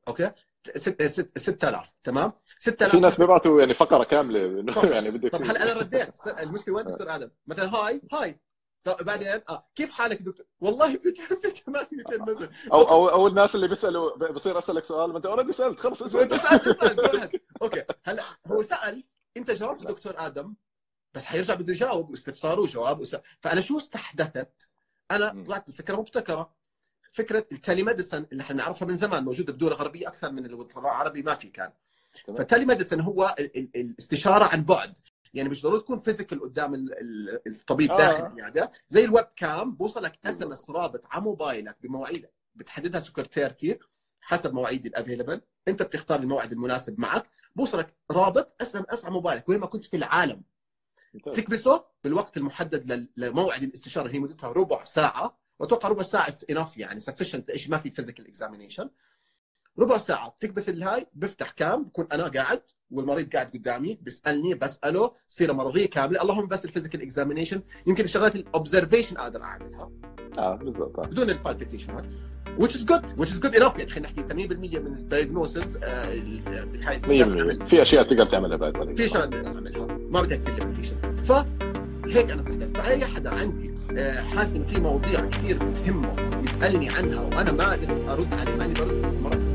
S3: okay؟ ست- ست- 6000 تمام؟ 6000
S2: في ناس بيبعتوا يعني فقرة
S3: كاملة
S2: يعني بدك
S3: طب هلا أنا رديت المشكلة وين دكتور آدم؟ مثلا هاي هاي طب بعدين آه كيف حالك دكتور؟ والله في كمان 200 message
S2: أو أو أو الناس اللي بيسالوا بصير أسألك سؤال ما أنت already سألت خلص اسأل
S3: تسال go ahead. okay هلا هو سأل أنت جاوبت دكتور آدم بس حيرجع بده يجاوب واستفسار وجواب وس... فأنا شو استحدثت؟
S2: أنا.
S3: طلعت بفكرة مبتكرة فكرة ال telemedicine اللي إحنا نعرفها من زمان موجودة بدول غربية أكثر من الوطن العربي ما في كان. فال telemedicine هو ال- ال- الاستشارة عن بعد يعني مش ضروري تكون physical قدام ال- ال- الطبيب
S2: آه.
S3: داخل العياده زي ال webcam بوصلك SMS رابط على موبايلك بمواعيد بتحددها سكرتيرتي حسب مواعيد ال available انت بتختار الموعد المناسب معك بوصلك رابط SMS على موبايلك وين ما كنت في العالم. تكبسه بالوقت المحدد لموعد الاستشارة اللي هي مدتها ربع ساعة وأتوقع ربع ساعة enough يعني sufficient إيش ما في physical examination ربع ساعة. بتكبس الهاي بفتح cam بكون أنا قاعد والمريض قاعد قدامي بيسألني بسأله سيره مرضية كاملة. اللهم بس ال physical examination يمكن الشغلات ال observation أقدر
S2: أعملها. آه بالضبط. آه.
S3: بدون ال palpation هاي. Which is good which is good enough. يعني خلينا نحكي 80% من ال diagnosis بالهاي
S2: 100% في أشياء تقدر تعملها بعد طريقة.
S3: في شغلات نقدر نعملها ما بدها كثير limitation فهيك أنا استحدثت فأي حدا عندي آه، حاسس انه في مواضيع كثير بتهمه يسألني عنها وأنا ما أقدر أرد عليه ماني برد مرات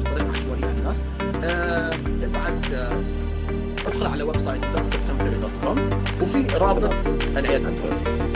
S3: ابعت آه، ادخل على website دكتور سمكري dot com وفي رابط العيادة عندكم